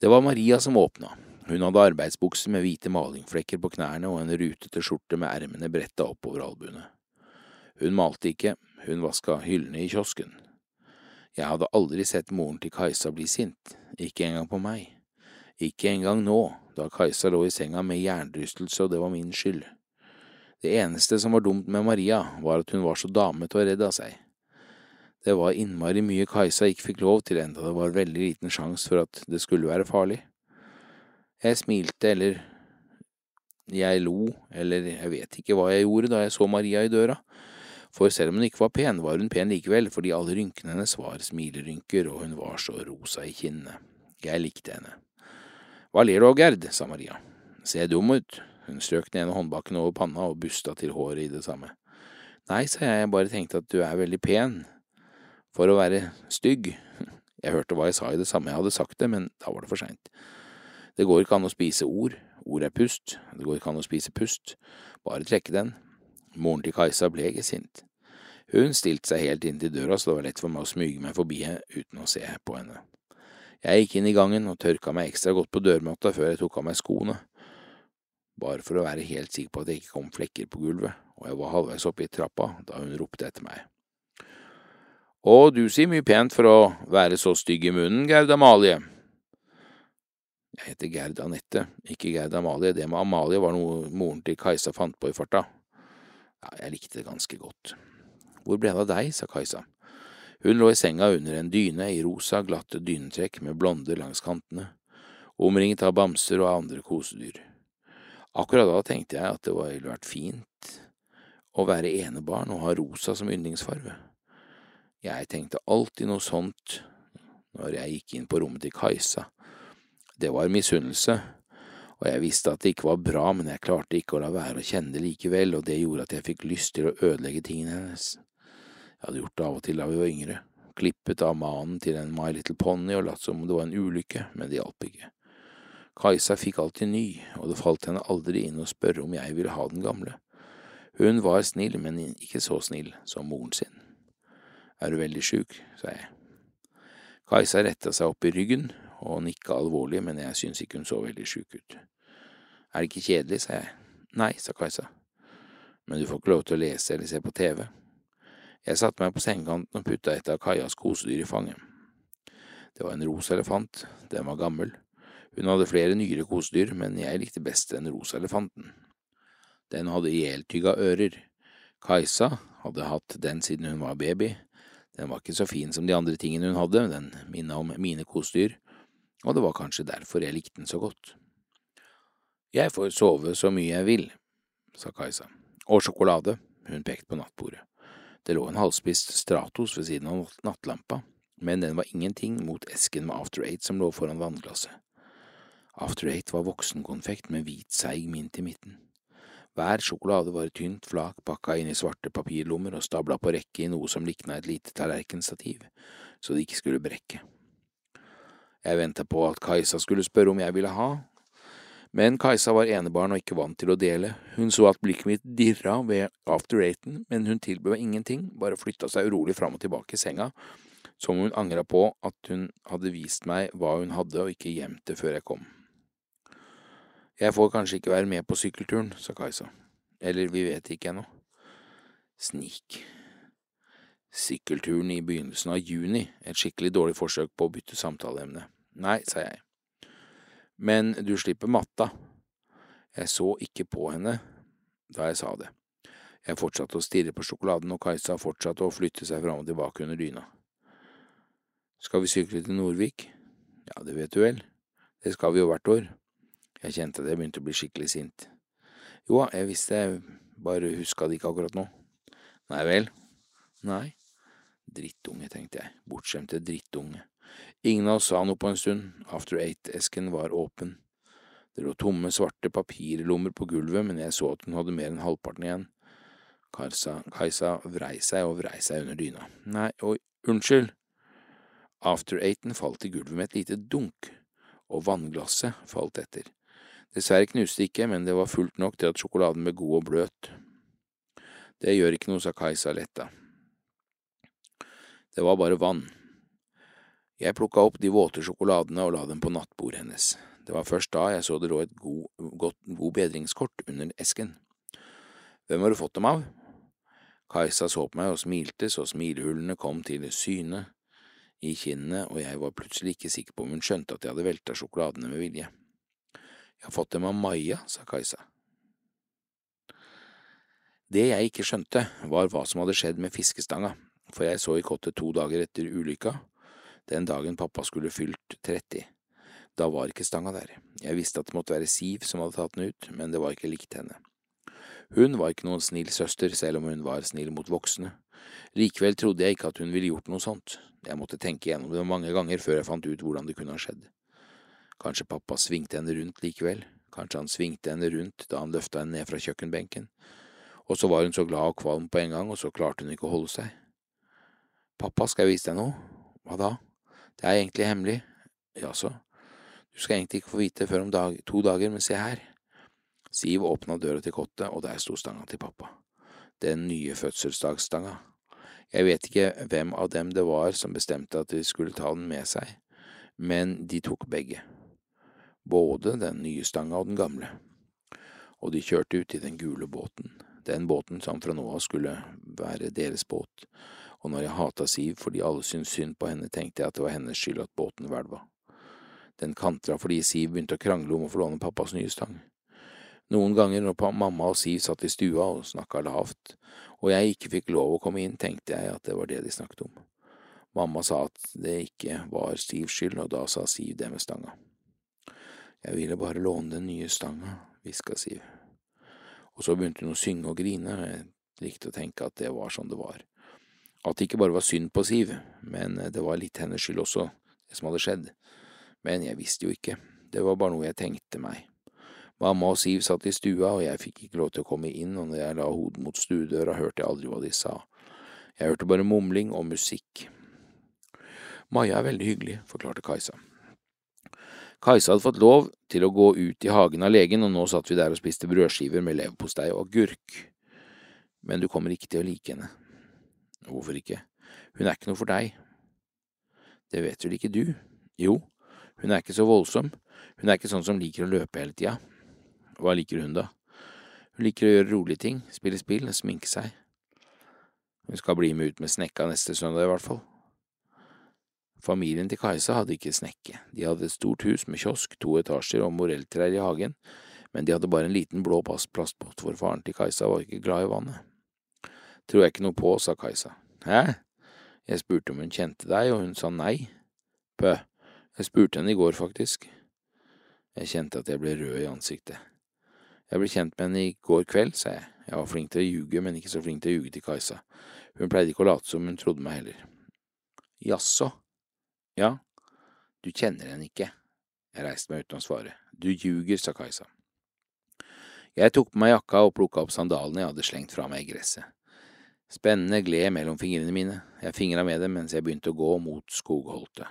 Det var Maria som åpna, hun hadde arbeidsbukse med hvite malingflekker på knærne og en rutete skjorte med ermene bretta oppover albuene. Hun malte ikke, hun vaska hyllene i kiosken. Jeg hadde aldri sett moren til Kajsa bli sint, ikke engang på meg. Ikke engang nå, da Kajsa lå i senga med hjernerystelse og det var min skyld. Det eneste som var dumt med Maria, var at hun var så damete og redd av seg. Det var innmari mye Kajsa ikke fikk lov til, enda det var veldig liten sjanse for at det skulle være farlig. Jeg smilte, eller jeg lo, eller jeg vet ikke hva jeg gjorde da jeg så Maria i døra. For selv om hun ikke var pen, var hun pen likevel, fordi alle rynkene hennes var smilerynker, og hun var så rosa i kinnene. Jeg likte henne. Hva ler du av, Gerd, sa Maria. Ser jeg dum ut? Hun strøk den ene håndbaken over panna og busta til håret i det samme. Nei, sa jeg, jeg bare tenkte at du er veldig pen. For å være stygg. Jeg hørte hva jeg sa i det samme, jeg hadde sagt det, men da var det for seint. Det går ikke an å spise ord, ord er pust, det går ikke an å spise pust, bare trekke den. Moren til Kajsa ble ikke sint. Hun stilte seg helt inn til døra, så det var lett for meg å smyge meg forbi uten å se på henne. Jeg gikk inn i gangen og tørka meg ekstra godt på dørmatta før jeg tok av meg skoene, bare for å være helt sikker på at det ikke kom flekker på gulvet, og jeg var halvveis oppe i trappa da hun ropte etter meg. Å, du sier mye pent for å være så stygg i munnen, Gerd Amalie. Jeg heter Gerd Anette, ikke Gerd Amalie. Det med Amalie var noe moren til Kajsa fant på i farta. Ja, jeg likte det ganske godt. Hvor ble det av deg, sa Kajsa. Hun lå i senga under en dyne i rosa, glatte dynetrekk med blonder langs kantene, omringet av bamser og andre kosedyr. Akkurat da tenkte jeg at det ville vært fint å være enebarn og ha rosa som yndlingsfarve. Jeg tenkte alltid noe sånt når jeg gikk inn på rommet til Kajsa. Det var misunnelse, og jeg visste at det ikke var bra, men jeg klarte ikke å la være å kjenne det likevel, og det gjorde at jeg fikk lyst til å ødelegge tingene hennes. Jeg hadde gjort det av og til da vi var yngre, klippet av manen til en My Little Pony og latt som om det var en ulykke, men det hjalp ikke. Kajsa fikk alltid ny, og det falt henne aldri inn å spørre om jeg ville ha den gamle. Hun var snill, men ikke så snill som moren sin. Er du veldig sjuk? sa jeg. Kajsa retta seg opp i ryggen og nikka alvorlig, men jeg syntes ikke hun så veldig sjuk ut. Er det ikke kjedelig, sa jeg. Nei, sa Kajsa. Men du får ikke lov til å lese eller se på TV. Jeg satte meg på sengekanten og putta et av Kajas kosedyr i fanget. Det var en rosa elefant, den var gammel, hun hadde flere nyere kosedyr, men jeg likte best den rosa elefanten. Den hadde ihjeltygga ører. Kajsa hadde hatt den siden hun var baby. Den var ikke så fin som de andre tingene hun hadde, den minna om mine kosedyr, og det var kanskje derfor jeg likte den så godt. Jeg får sove så mye jeg vil, sa Kajsa. Og sjokolade, hun pekte på nattbordet. Det lå en halvspist Stratos ved siden av nattlampa, men den var ingenting mot esken med After Eight som lå foran vannglasset. After Eight var voksenkonfekt med hvit seig mint i midten. Hver sjokolade var et tynt flak pakka inn i svarte papirlommer og stabla på rekke i noe som likna et lite tallerkenstativ, så det ikke skulle brekke. Jeg venta på at Kajsa skulle spørre om jeg ville ha, men Kajsa var enebarn og ikke vant til å dele. Hun så at blikket mitt dirra ved after eighten, men hun tilbød ingenting, bare flytta seg urolig fram og tilbake i senga, som hun angra på at hun hadde vist meg hva hun hadde og ikke gjemt det før jeg kom. Jeg får kanskje ikke være med på sykkelturen, sa Kajsa. Eller vi vet ikke ennå. Snik. Sykkelturen i begynnelsen av juni, et skikkelig dårlig forsøk på å bytte samtaleemne. Nei, sa jeg. Men du slipper matta. Jeg så ikke på henne da jeg sa det. Jeg fortsatte å stirre på sjokoladen, og Kajsa fortsatte å flytte seg fram og tilbake under dyna. Skal vi sykle til Nordvik? Ja, det vet du vel. Det skal vi jo hvert år. Jeg kjente at jeg begynte å bli skikkelig sint. Jo jeg visste jeg bare huska det ikke akkurat nå. Nei vel? Nei. Drittunge, tenkte jeg, bortskjemte drittunge. Ingen av oss sa noe på en stund, After Eight-esken var åpen. Det lå tomme, svarte papirlommer på gulvet, men jeg så at hun hadde mer enn halvparten igjen. Kajsa, Kajsa vrei seg og vrei seg under dyna. Nei, oi, unnskyld. After Eighten falt i gulvet med et lite dunk, og vannglasset falt etter. Dessverre knuste ikke, men det var fullt nok til at sjokoladen ble god og bløt. Det gjør ikke noe, sa Kajsa letta. Det var bare vann. Jeg plukka opp de våte sjokoladene og la dem på nattbordet hennes. Det var først da jeg så det lå et god, godt, god bedringskort under esken. Hvem har du fått dem av? Kajsa så på meg og smilte så smilehullene kom til syne i kinnene, og jeg var plutselig ikke sikker på om hun skjønte at jeg hadde velta sjokoladene med vilje. Jeg har fått dem av Maja, sa Kajsa. Det jeg ikke skjønte, var hva som hadde skjedd med fiskestanga, for jeg så i kottet to dager etter ulykka, den dagen pappa skulle fylt 30. Da var ikke stanga der. Jeg visste at det måtte være Siv som hadde tatt den ut, men det var ikke likt henne. Hun var ikke noen snill søster, selv om hun var snill mot voksne. Likevel trodde jeg ikke at hun ville gjort noe sånt. Jeg måtte tenke gjennom det mange ganger før jeg fant ut hvordan det kunne ha skjedd. Kanskje pappa svingte henne rundt likevel, kanskje han svingte henne rundt da han løfta henne ned fra kjøkkenbenken, og så var hun så glad og kvalm på en gang, og så klarte hun ikke å holde seg. Pappa, skal jeg vise deg noe? Hva da? Det er egentlig hemmelig. Jaså, du skal egentlig ikke få vite før om dag, to dager, men se her. Siv åpna døra til kottet, og der sto stanga til pappa. Den nye fødselsdagsstanga. Jeg vet ikke hvem av dem det var som bestemte at de skulle ta den med seg, men de tok begge både den nye stanga og den gamle, og de kjørte ut i den gule båten, den båten som fra nå av skulle være deres båt, og når jeg hata Siv fordi alle syntes synd på henne, tenkte jeg at det var hennes skyld at båten hvelva. Den kantra fordi Siv begynte å krangle om å få låne pappas nye stang. Noen ganger når mamma og Siv satt i stua og snakka lavt, og jeg ikke fikk lov å komme inn, tenkte jeg at det var det de snakket om. Mamma sa at det ikke var Sivs skyld, og da sa Siv det med stanga. Jeg ville bare låne den nye stanga, hviska Siv. Og så begynte hun å synge og grine, og jeg likte å tenke at det var sånn det var. At det ikke bare var synd på Siv, men det var litt hennes skyld også, det som hadde skjedd. Men jeg visste jo ikke, det var bare noe jeg tenkte meg. Mamma og Siv satt i stua, og jeg fikk ikke lov til å komme inn, og når jeg la hodet mot stuedøra, hørte jeg aldri hva de sa. Jeg hørte bare mumling og musikk. Maja er veldig hyggelig, forklarte Kajsa. Kajsa hadde fått lov til å gå ut i hagen av legen, og nå satt vi der og spiste brødskiver med leverpostei og agurk. Men du kommer ikke til å like henne. Hvorfor ikke? Hun er ikke noe for deg. Det vet vel ikke du? Jo, hun er ikke så voldsom, hun er ikke sånn som liker å løpe hele tida. Hva liker hun, da? Hun liker å gjøre rolige ting, spille spill og sminke seg. Hun skal bli med ut med snekka neste søndag, i hvert fall. Familien til Kajsa hadde ikke snekke, de hadde et stort hus med kiosk, to etasjer og morelltrær i hagen, men de hadde bare en liten blå plastbåt, for faren til Kajsa var ikke glad i vannet. Tror jeg ikke noe på, sa Kajsa. Hæ? Jeg spurte om hun kjente deg, og hun sa nei. Pø, jeg spurte henne i går, faktisk. Jeg kjente at jeg ble rød i ansiktet. Jeg ble kjent med henne i går kveld, sa jeg. Jeg var flink til å ljuge, men ikke så flink til å ljuge til Kajsa. Hun pleide ikke å late som hun trodde meg heller. Jaså, ja, du kjenner henne ikke. Jeg reiste meg uten å svare. Du ljuger, sa Kajsa. Jeg tok på meg jakka og plukka opp sandalene jeg hadde slengt fra meg i gresset. Spennende gled mellom fingrene mine, jeg fingra med dem mens jeg begynte å gå mot skogholtet.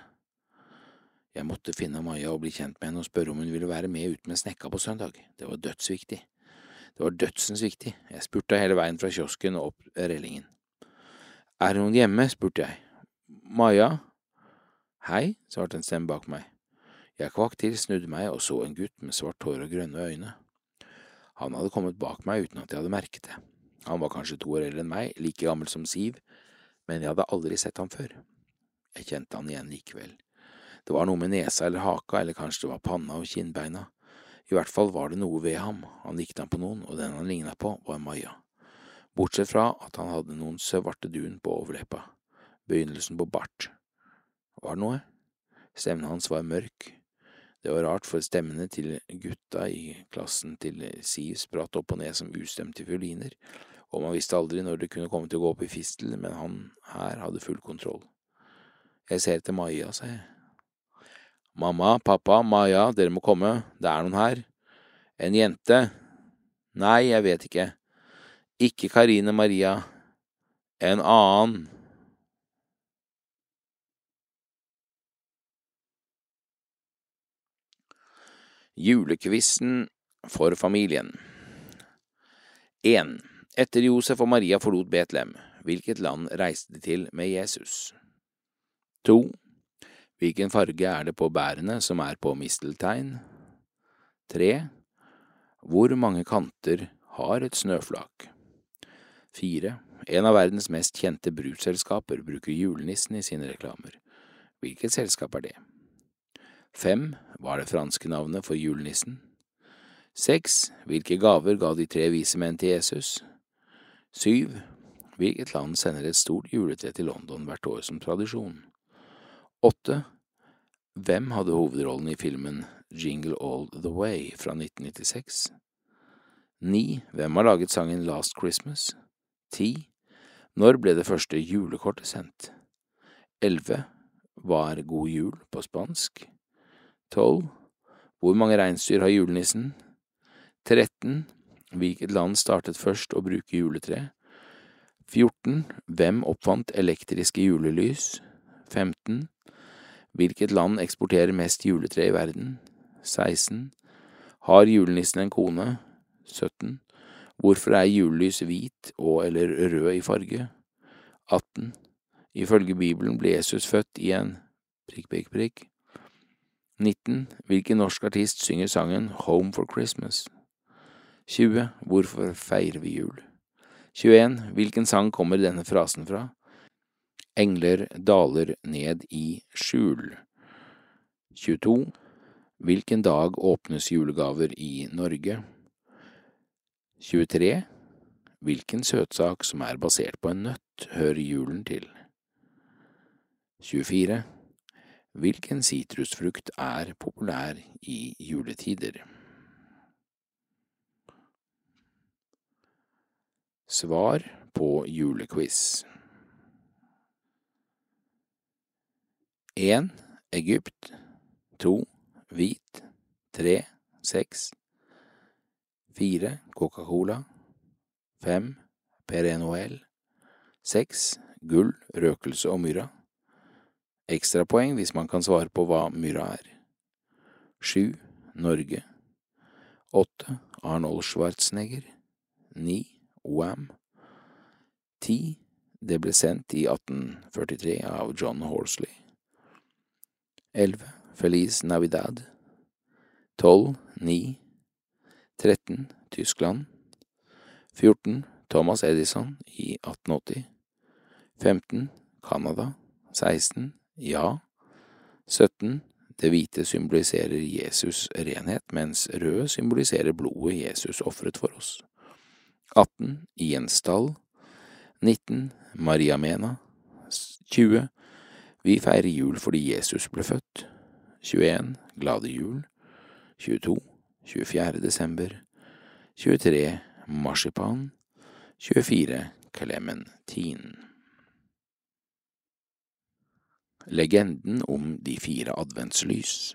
Jeg måtte finne Maja og bli kjent med henne og spørre om hun ville være med ut med snekka på søndag, det var dødsviktig. Det var dødsens viktig, jeg spurta hele veien fra kiosken og opp rellingen. Er hun hjemme? spurte jeg. Maja? Hei, svarte en stemme bak meg. Jeg kvakk til, snudde meg og så en gutt med svart hår og grønne øyne. Han hadde kommet bak meg uten at jeg hadde merket det. Han var kanskje to år eldre enn meg, like gammel som Siv, men jeg hadde aldri sett ham før. Jeg kjente han igjen likevel. Det var noe med nesa eller haka, eller kanskje det var panna og kinnbeina. I hvert fall var det noe ved ham, han likte han på noen, og den han ligna på, var Maja. Bortsett fra at han hadde noen svarte dun på overleppa, begynnelsen på bart. Var det noe? Stemmen hans var mørk. Det var rart, for stemmene til gutta i klassen til Siv spratt opp og ned som ustemte fioliner, og man visste aldri når det kunne komme til å gå opp i fistel, men han her hadde full kontroll. Jeg ser etter Maja, sa jeg. Mamma, pappa, Maja, dere må komme, det er noen her. En jente. Nei, jeg vet ikke. Ikke Karine Maria. En annen. Julekvissen for familien 1. Etter Josef og Maria forlot Betlehem, hvilket land reiste de til med Jesus? 2. Hvilken farge er det på bærene som er på misteltein? 3. Hvor mange kanter har et snøflak? 4. En av verdens mest kjente brusselskaper bruker julenissen i sine reklamer. Hvilket selskap er det? Fem var det franske navnet for julenissen. Seks hvilke gaver ga de tre vise menn til Jesus? Syv hvilket land sender et stort juletre til London hvert år som tradisjon? Åtte hvem hadde hovedrollen i filmen Jingle All The Way fra 1996? Ni hvem har laget sangen Last Christmas? Ti når ble det første julekortet sendt? Elleve hva er God jul på spansk? 12. Hvor mange reinsdyr har julenissen? 13. Hvilket land startet først å bruke juletre? 14. Hvem oppfant elektriske julelys? 15. Hvilket land eksporterer mest juletre i verden? 16. Har julenissen en kone? 17. Hvorfor er julelys hvit og eller rød i farge? 18. Ifølge Bibelen ble Jesus født i en prikk, prikk, prikk. 19. Hvilken norsk artist synger sangen Home for Christmas? 20. Hvorfor feirer vi jul? 21. Hvilken sang kommer denne frasen fra? Engler daler ned i skjul. 22. Hvilken dag åpnes julegaver i Norge? 23. Hvilken søtsak som er basert på en nøtt, hører julen til? 24. Hvilken sitrusfrukt er populær i juletider? Svar på julequiz. 1. Egypt 2. Hvit 3. Sex 4. Coca-Cola 5. Pere Noel 6. Gull, røkelse og myrra Ekstrapoeng hvis man kan svare på hva myrra er. 7. Norge 8. Arnold Schwarzenegger 9. Wam 10. Det ble sendt i 1843 av John Horsley 11. Feliz Navidad 12. 9. 13. Tyskland 14. Thomas Edison i 1880 15. Canada 16. Ja 17. Det hvite symboliserer Jesus' renhet, mens rød symboliserer blodet Jesus ofret for oss. 18. I en stall 19. Maria Mena 20. Vi feirer jul fordi Jesus ble født. 21. Glade jul. 22. 24. desember. 23. Marsipan. 24. Clementin. Legenden om de fire adventslys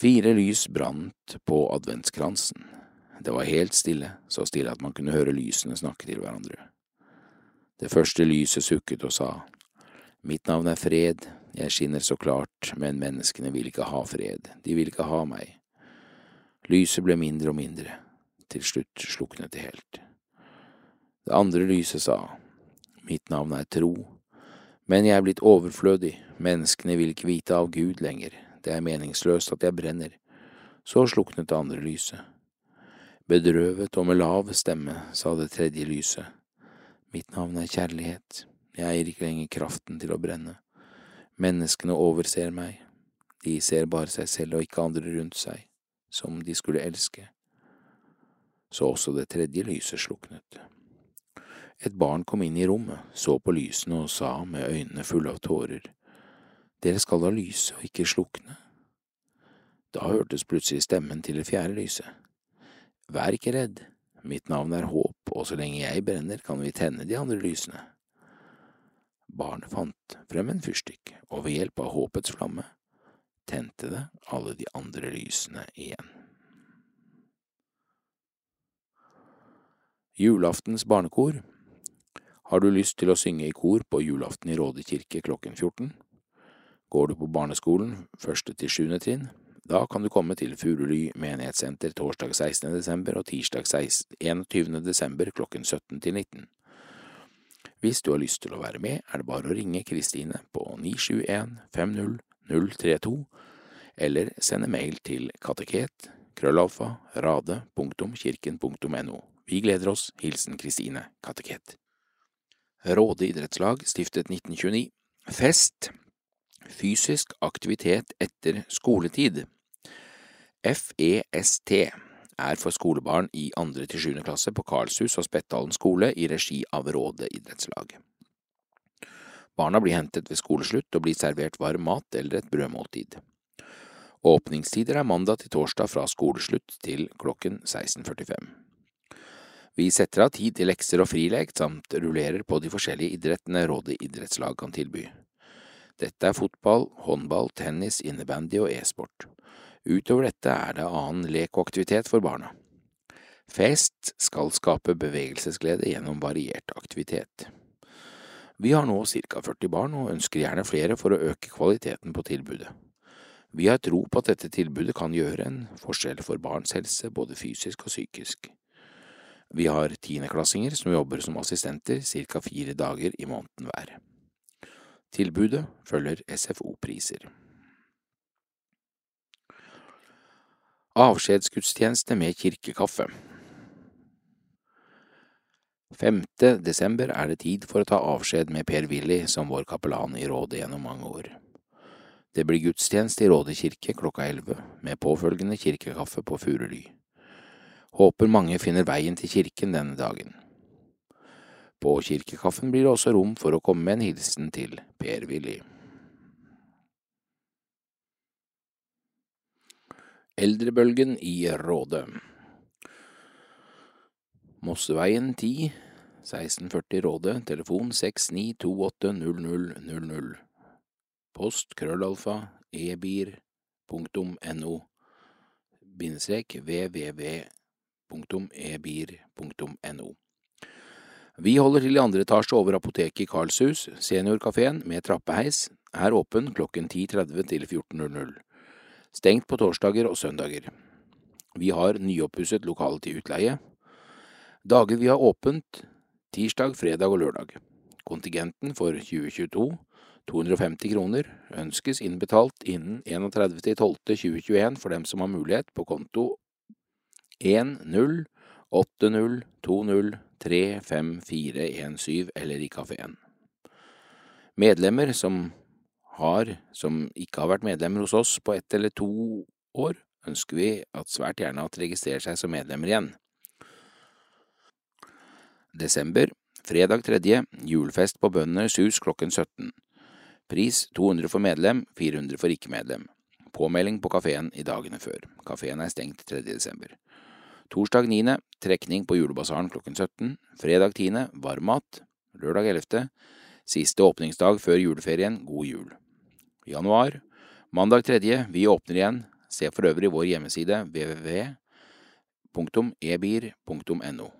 Fire lys brant på adventskransen. Det var helt stille, så stille at man kunne høre lysene snakke til hverandre. Det første lyset sukket og sa, Mitt navn er Fred, jeg skinner så klart, men menneskene vil ikke ha fred, de vil ikke ha meg. Lyset ble mindre og mindre, til slutt sluknet det helt. Det andre lyset sa, Mitt navn er Tro, men jeg er blitt overflødig, menneskene vil ikke vite av Gud lenger, det er meningsløst at jeg brenner. Så sluknet det andre lyset. Bedrøvet og med lav stemme sa det tredje lyset, Mitt navn er Kjærlighet. Jeg eier ikke lenger kraften til å brenne. Menneskene overser meg, de ser bare seg selv og ikke andre rundt seg, som de skulle elske. Så også det tredje lyset sluknet. Et barn kom inn i rommet, så på lysene og sa med øynene fulle av tårer, Dere skal da lyse og ikke slukne. Da hørtes plutselig stemmen til det fjerde lyset. Vær ikke redd, mitt navn er Håp, og så lenge jeg brenner, kan vi tenne de andre lysene. Barnet fant frem en fyrstikk, og ved hjelp av håpets flamme tente det alle de andre lysene igjen. Julaftens barnekor Har du lyst til å synge i kor på julaften i Råde kirke klokken 14? Går du på barneskolen første til sjuende trinn? Da kan du komme til Furuly menighetssenter torsdag 16. desember og tirsdag 21. desember klokken 17 til 19. Hvis du har lyst til å være med, er det bare å ringe Kristine på 971 50 032, eller sende mail til kateket krøllalfa rade.kirken.no. Vi gleder oss. Hilsen Kristine Kateket. Råde idrettslag stiftet 1929. Fest. Fysisk aktivitet etter skoletid. FEST er for skolebarn i andre til sjuende klasse på Karlshus og Spettdalen skole i regi av Råde idrettslag. Barna blir hentet ved skoleslutt og blir servert varm mat eller et brødmåltid. Åpningstider er mandag til torsdag fra skoleslutt til klokken 16.45. Vi setter av tid til lekser og frilek, samt rullerer på de forskjellige idrettene Rådet idrettslag kan tilby. Dette er fotball, håndball, tennis, innebandy og e-sport. Utover dette er det annen lek og aktivitet for barna. Fest skal skape bevegelsesglede gjennom variert aktivitet. Vi har nå ca 40 barn og ønsker gjerne flere for å øke kvaliteten på tilbudet. Vi har tro på at dette tilbudet kan gjøre en forskjell for barns helse, både fysisk og psykisk. Vi har tiendeklassinger som jobber som assistenter ca fire dager i måneden hver. Tilbudet følger SFO-priser. Avskjedsgudstjeneste med kirkekaffe 5. desember er det tid for å ta avskjed med Per-Willy som vår kapellan i rådet gjennom mange år. Det blir gudstjeneste i Råde kirke klokka elleve, med påfølgende kirkekaffe på Furuly. Håper mange finner veien til kirken denne dagen. På kirkekaffen blir det også rom for å komme med en hilsen til Per-Willy. Eldrebølgen i Råde. Mosseveien 10 1640 Råde, telefon 69280000 Post krøllalfa ebir.no bindestrek www.ebir.no Vi holder til i andre etasje over apoteket i Karlshus, seniorkafeen med trappeheis, er åpen klokken 10.30 til 14.00. Stengt på torsdager og søndager. Vi har nyoppusset lokale til utleie. Dager vi har åpent tirsdag, fredag og lørdag. Kontingenten for 2022 250 kroner ønskes innbetalt innen 31.12.2021 for dem som har mulighet på konto 108020354517 eller i kafeen. Medlemmer som har, som ikke har vært medlemmer hos oss på ett eller to år, ønsker vi at svært gjerne at registrerer seg som medlemmer igjen. Desember, fredag tredje, julefest på Bøndenes hus klokken 17. Pris 200 for medlem, 400 for ikke-medlem. Påmelding på kafeen i dagene før. Kafeen er stengt 3. desember. Torsdag 9. trekning på julebasaren klokken 17. Fredag 10. varmmat. Lørdag 11. Siste åpningsdag før juleferien, god jul. Januar. Mandag 3. Vi åpner igjen. Se for øvrig vår hjemmeside www.ebir.no.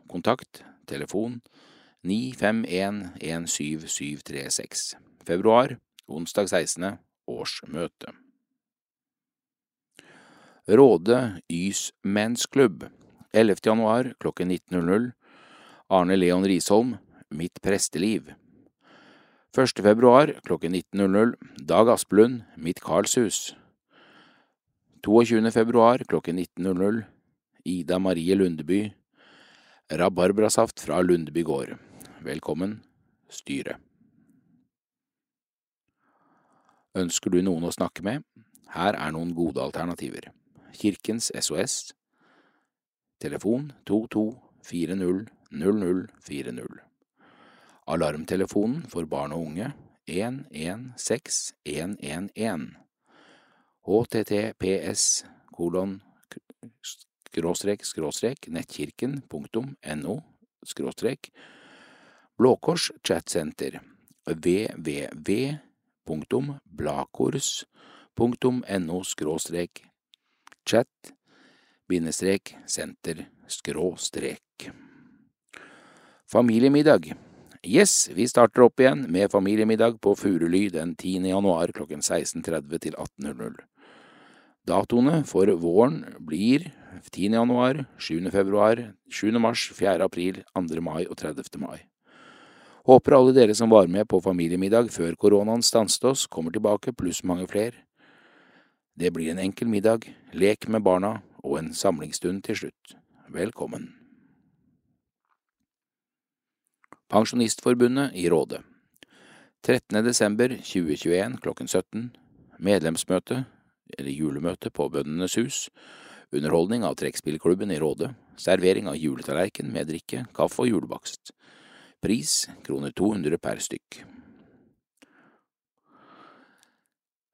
Kontakt telefon 951173736. Februar onsdag 16. årsmøte. Råde Ys mensklubb 11. januar klokken 19.00 Arne Leon Risholm Mitt presteliv 1. februar klokken 19.00 Dag Aspelund Mitt Karlshus 22. februar klokken 19.00 Ida Marie Lundeby Rabarbrasaft fra Lundeby gård. Velkommen, styret. Ønsker du noen å snakke med? Her er noen gode alternativer. Kirkens SOS Telefon 22400040 Alarmtelefonen for barn og unge 116111 https kolon skråstrek skråstrek nettkirken.no skråstrek Blå Kors chatsenter www.blakors.no skråstrek chat bindestrek senter skråstrek. Familiemiddag Yes, vi starter opp igjen med familiemiddag på Furuly den 10. januar klokken 16.30 til 18.00. Datoene for våren blir 10. januar, 7. februar, 7. mars, 4. april, 2. mai og 30. mai. Håper alle dere som var med på familiemiddag før koronaen stanset oss, kommer tilbake, pluss mange flere. Det blir en enkel middag, lek med barna og en samlingsstund til slutt. Velkommen. Pensjonistforbundet i Råde 13. desember 2021 klokken 17 Medlemsmøte, eller julemøte på Bøndenes hus Underholdning av trekkspillklubben i Råde Servering av juletallerken med drikke, kaffe og julebakst Pris kroner 200 per stykk.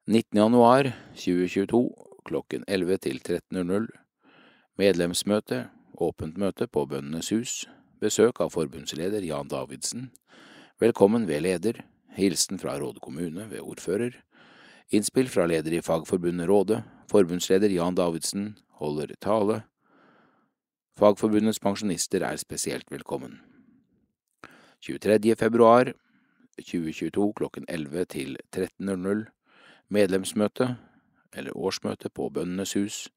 19. januar 2022 klokken 11 til 13.00 Medlemsmøte, åpent møte på Bøndenes hus, besøk av forbundsleder Jan Davidsen, velkommen ved leder, hilsen fra Råde kommune ved ordfører, innspill fra leder i Fagforbundet Råde, forbundsleder Jan Davidsen holder tale, Fagforbundets pensjonister er spesielt velkommen. 23. februar 2022 klokken 11 til 13.00 medlemsmøte, eller årsmøte på Bøndenes hus,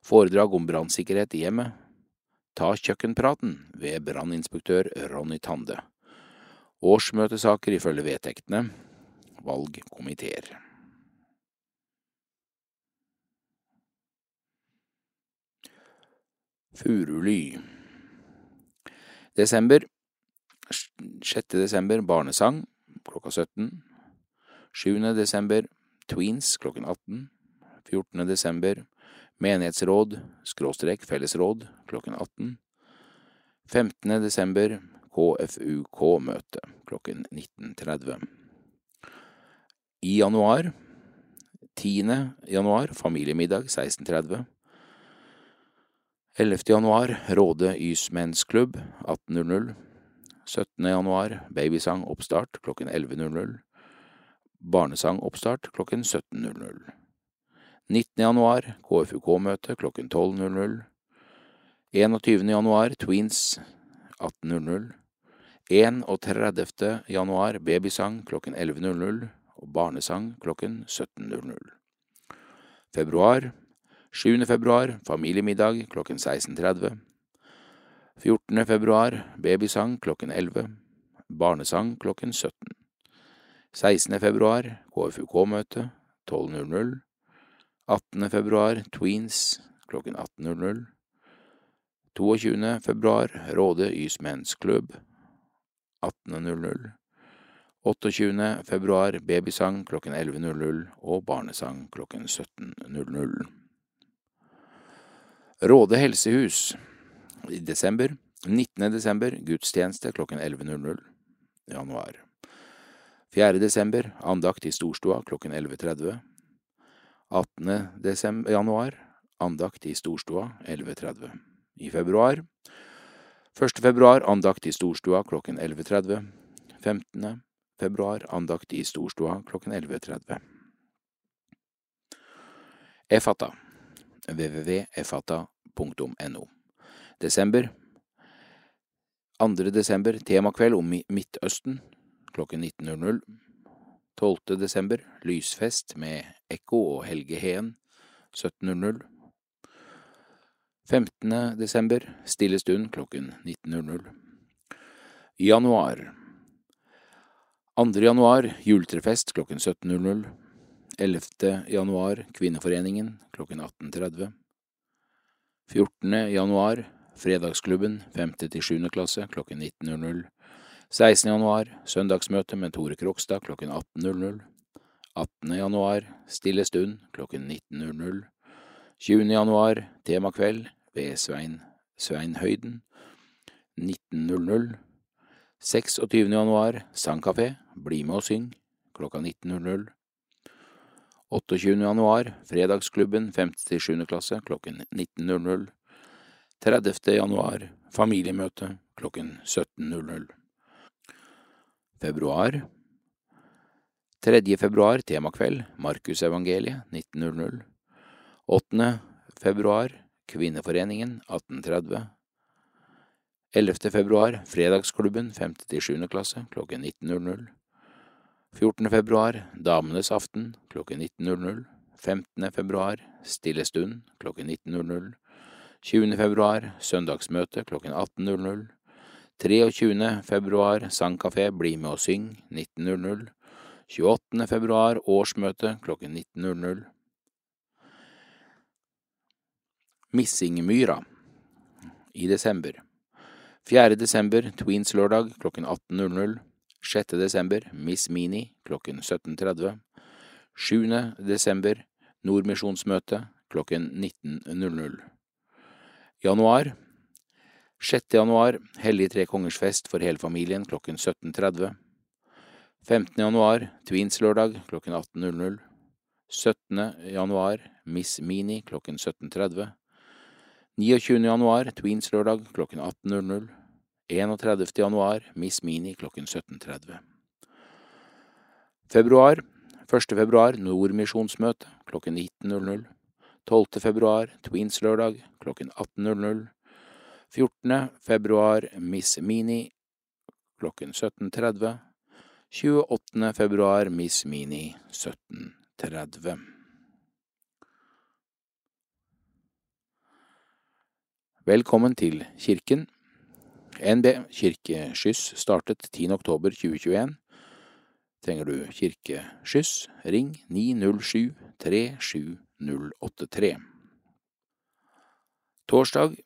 foredrag om brannsikkerhet i hjemmet, ta kjøkkenpraten ved branninspektør Ronny Tande, årsmøtesaker ifølge vedtektene, valgkomiteer. Furuly Desember 6. desember barnesang klokka 17. 7. desember tweens klokken 18. 14. desember menighetsråd skråstrek fellesråd klokken 18. 15. desember KFUK-møte klokken 19.30. I januar 10. januar familiemiddag 16.30. 11. januar Råde Ysmensklubb 18.00. 17. januar Babysang oppstart klokken 11.00. Barnesang oppstart klokken 17.00. 19. januar KFUK-møte klokken 12.00. 21. januar Tweens 18.00. 31. januar babysang klokken 11.00 og barnesang klokken 17.00. Februar 7. februar familiemiddag klokken 16.30. 14. februar babysang klokken 11. Barnesang klokken 17. 16. februar KFUK-møte 12.00. 18. februar Tweens klokken 18.00. 22. februar Råde Ysmenns klubb 18.00. 28. februar babysang klokken 11.00 og barnesang klokken 17.00. Råde helsehus i desember. 19. desember gudstjeneste klokken 11.00 januar. 4. desember andakt i storstua klokken 11.30. 18. Desember, januar andakt i storstua 11.30. I februar 1. februar andakt i storstua klokken 11.30. 15 februar andakt i Storstua klokken 11.30. Efata www.efata.no Desember 2. desember temakveld om Midtøsten klokken 19.00. 12. desember lysfest med Ekko og Helge Heen 17.00. 15. desember stille stund klokken 19.00. Januar 2. januar juletrefest klokken 17.00. 11. januar Kvinneforeningen klokken 18.30. 14. januar Fredagsklubben 5. til 7. klasse klokken 19.00. 16. januar søndagsmøte med Tore Krokstad klokken 18.00. 18. januar Stille stund klokken 19.00. 20. januar Temakveld ved Svein Svein Høyden 19.00. 26. januar Sangkafé, bli med og syng, klokka 19.00. 28. januar Fredagsklubben 5.-7. klasse klokken 19.00. 30. januar Familiemøte klokken 17.00. Februar 3. februar Temakveld Markusevangeliet 19.00. 8. februar Kvinneforeningen 1830. 11. februar Fredagsklubben 5.-7. klasse klokken 19.00. 14. februar Damenes aften klokken 19.00. 15. februar Stille stund klokken 19.00. 20. februar Søndagsmøte klokken 18.00. 23. februar Sangkafé Bli med og syng 19.00. 28. februar Årsmøte klokken 19.00. Missingmyra i desember. 4. desember Tweens-lørdag klokken 18.00. 6. desember Miss Mini klokken 17.30. 7. desember Nordmisjonsmøte klokken 19.00. Januar 6. januar Hellig tre kongers fest for hele familien klokken 17.30. 15. januar Tweens-lørdag klokken 18.00. 17. januar Miss Mini klokken 17.30. 29. januar Tweens-lørdag klokken 18.00. 31. januar Miss Mini klokken 17.30. Februar 1. februar Nordmisjonsmøte klokken 19.00. 12. februar Tweens-lørdag klokken 18.00. 14. februar Miss Mini klokken 17.30. 28. februar Miss Mini 17.30. Velkommen til kirken. NB kirkeskyss startet 10. oktober 2021. Trenger du kirkeskyss, ring 907 37083. Torsdag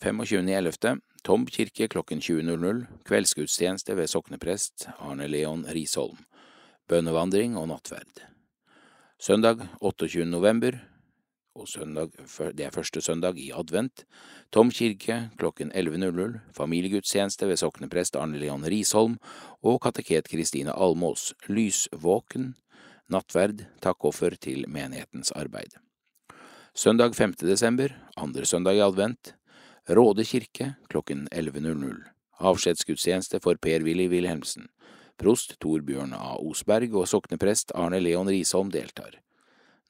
25.11. Tom kirke klokken 20.00. Kveldsgudstjeneste ved sokneprest Arne Leon Risholm. Bønnevandring og nattverd. Søndag 28. november og søndag, det er første søndag i advent. Tom kirke klokken 11.00, familiegudstjeneste ved sokneprest Arne Leon Risholm og kateket Kristine Almås, lysvåken, nattverd, takkoffer til menighetens arbeid. Søndag 5. desember, andre søndag i advent, Råde kirke klokken 11.00. Avskjedsgudstjeneste for Per-Willy Wilhelmsen. Prost Torbjørn A. Osberg og sokneprest Arne Leon Risholm deltar.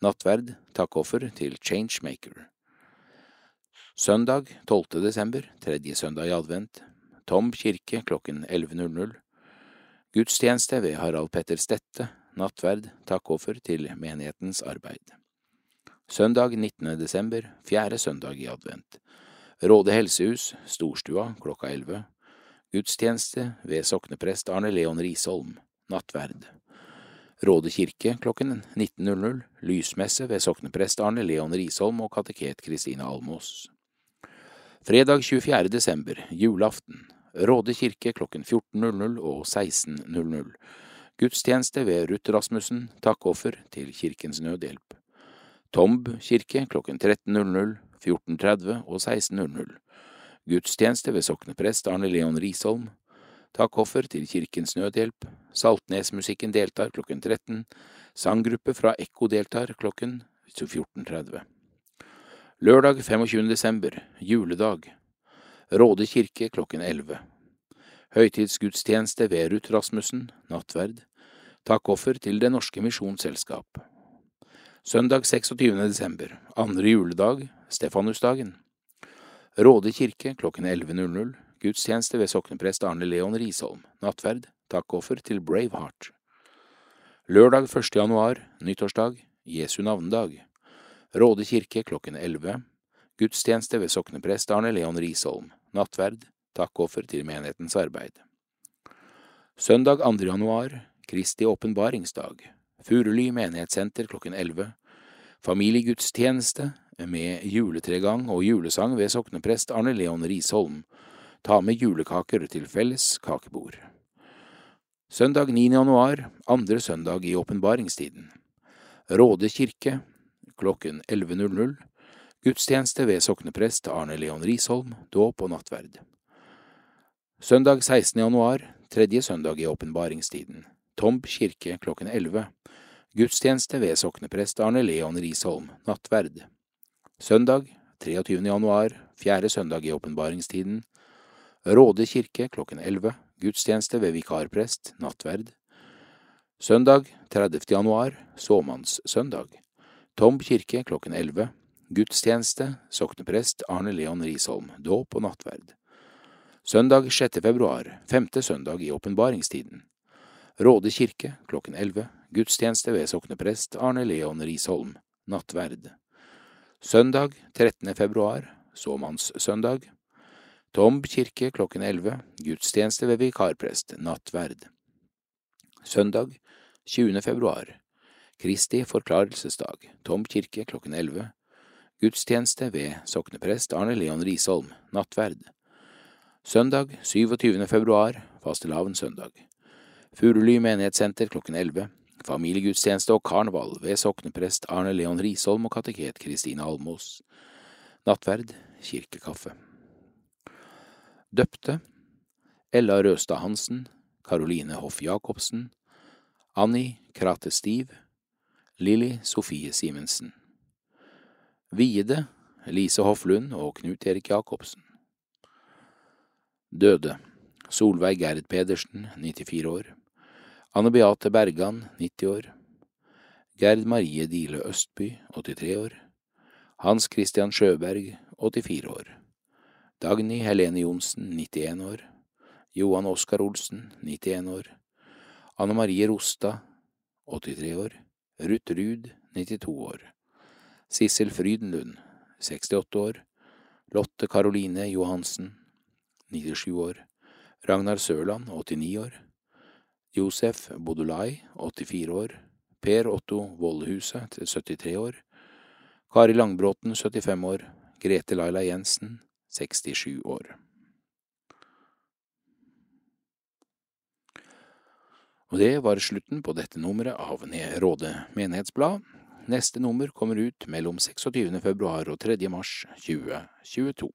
Nattverd, takkoffer til Changemaker. Søndag 12. desember, tredje søndag i advent, Tom kirke klokken 11.00. Gudstjeneste ved Harald Petter Stette, nattverd, takkoffer til menighetens arbeid. Søndag 19. desember, fjerde søndag i advent. Råde helsehus, Storstua, klokka 11. Gudstjeneste ved sokneprest Arne Leon Risholm, nattverd. Råde kirke klokken 19.00, lysmesse ved sokneprest Arne Leon Risholm og kateket Kristine Almås. Fredag 24. desember, julaften, Råde kirke klokken 14.00 og 16.00. Gudstjeneste ved Ruth Rasmussen, takkoffer til Kirkens Nødhjelp. Tomb kirke klokken 13.00, 14.30 og 16.00. Gudstjeneste ved sokneprest Arne Leon Risholm. Takkoffer til Kirkens Nødhjelp. Saltnesmusikken deltar klokken 13. Sanggruppe fra Ekko deltar klokken 14.30. Lørdag 25. desember, juledag. Råde kirke klokken 11. Høytidsgudstjeneste ved Ruth Rasmussen, nattverd. Takkoffer til Det Norske Misjonsselskap. Søndag 26. desember, andre juledag, Stefanusdagen. Råde kirke klokken 11.00. Gudstjeneste ved sokneprest Arne Leon Risholm. Nattverd. Takkoffer til Braveheart. Lørdag 1. januar, nyttårsdag, Jesu navnedag. Råde kirke klokken 11. Gudstjeneste ved sokneprest Arne Leon Risholm. Nattverd. Takkoffer til menighetens arbeid. Søndag 2. januar, Kristi åpenbaringsdag. Furuli menighetssenter klokken 11. Familiegudstjeneste med juletregang og julesang ved sokneprest Arne Leon Risholm. Ta med julekaker til felles kakebord. Søndag 9. januar, andre søndag i åpenbaringstiden. Råde kirke klokken 11.00. Gudstjeneste ved sokneprest Arne Leon Risholm, dåp og nattverd. Søndag 16. januar, tredje søndag i åpenbaringstiden. Tomb kirke klokken 11. Gudstjeneste ved sokneprest Arne Leon Risholm, nattverd. Søndag 23. januar, fjerde søndag i åpenbaringstiden. Råde kirke klokken 11. Gudstjeneste ved vikarprest, nattverd. Søndag 30. januar, såmannssøndag. Tomb kirke klokken 11. Gudstjeneste, sokneprest Arne Leon Risholm, dåp og nattverd. Søndag 6. februar, femte søndag i åpenbaringstiden. Råde kirke klokken 11. Gudstjeneste ved sokneprest Arne Leon Risholm, nattverd. Søndag 13. februar, såmannssøndag. Tomb kirke klokken 11. Gudstjeneste ved vikarprest, nattverd. Søndag 20. februar. Kristi forklarelsesdag. Tomb kirke klokken 11. Gudstjeneste ved sokneprest Arne Leon Risholm, nattverd. Søndag 27. februar, fastelavnssøndag. Furuly menighetssenter klokken 11. Familiegudstjeneste og karneval ved sokneprest Arne Leon Risholm og kateket Kristine Almås. Nattverd, kirkekaffe. Døpte Ella Røstad Hansen, Karoline Hoff Jacobsen, Annie Krate Stiv, Lilly Sofie Simensen. Viede Lise Hofflund og Knut Erik Jacobsen. Døde Solveig Gerd Pedersen, 94 år. Anne Beate Bergan, 90 år. Gerd Marie Dile Østby, 83 år. Hans Christian Sjøberg, 84 år. Dagny Helene Johnsen, 91 år. Johan Oskar Olsen, 91 år. Anne Marie Rostad, 83 år. Ruth Ruud, 92 år. Sissel Frydenlund, 68 år. Lotte Karoline Johansen, 97 år. Ragnar Sørland, 89 år. Josef Bodulai, 84 år. Per Otto Vollhuset, 73 år. Kari Langbråten, 75 år. Grete Laila Jensen, 67 år. Og det var slutten på dette nummeret av Råde menighetsblad. Neste nummer kommer ut mellom 26. februar og 3. mars 2022.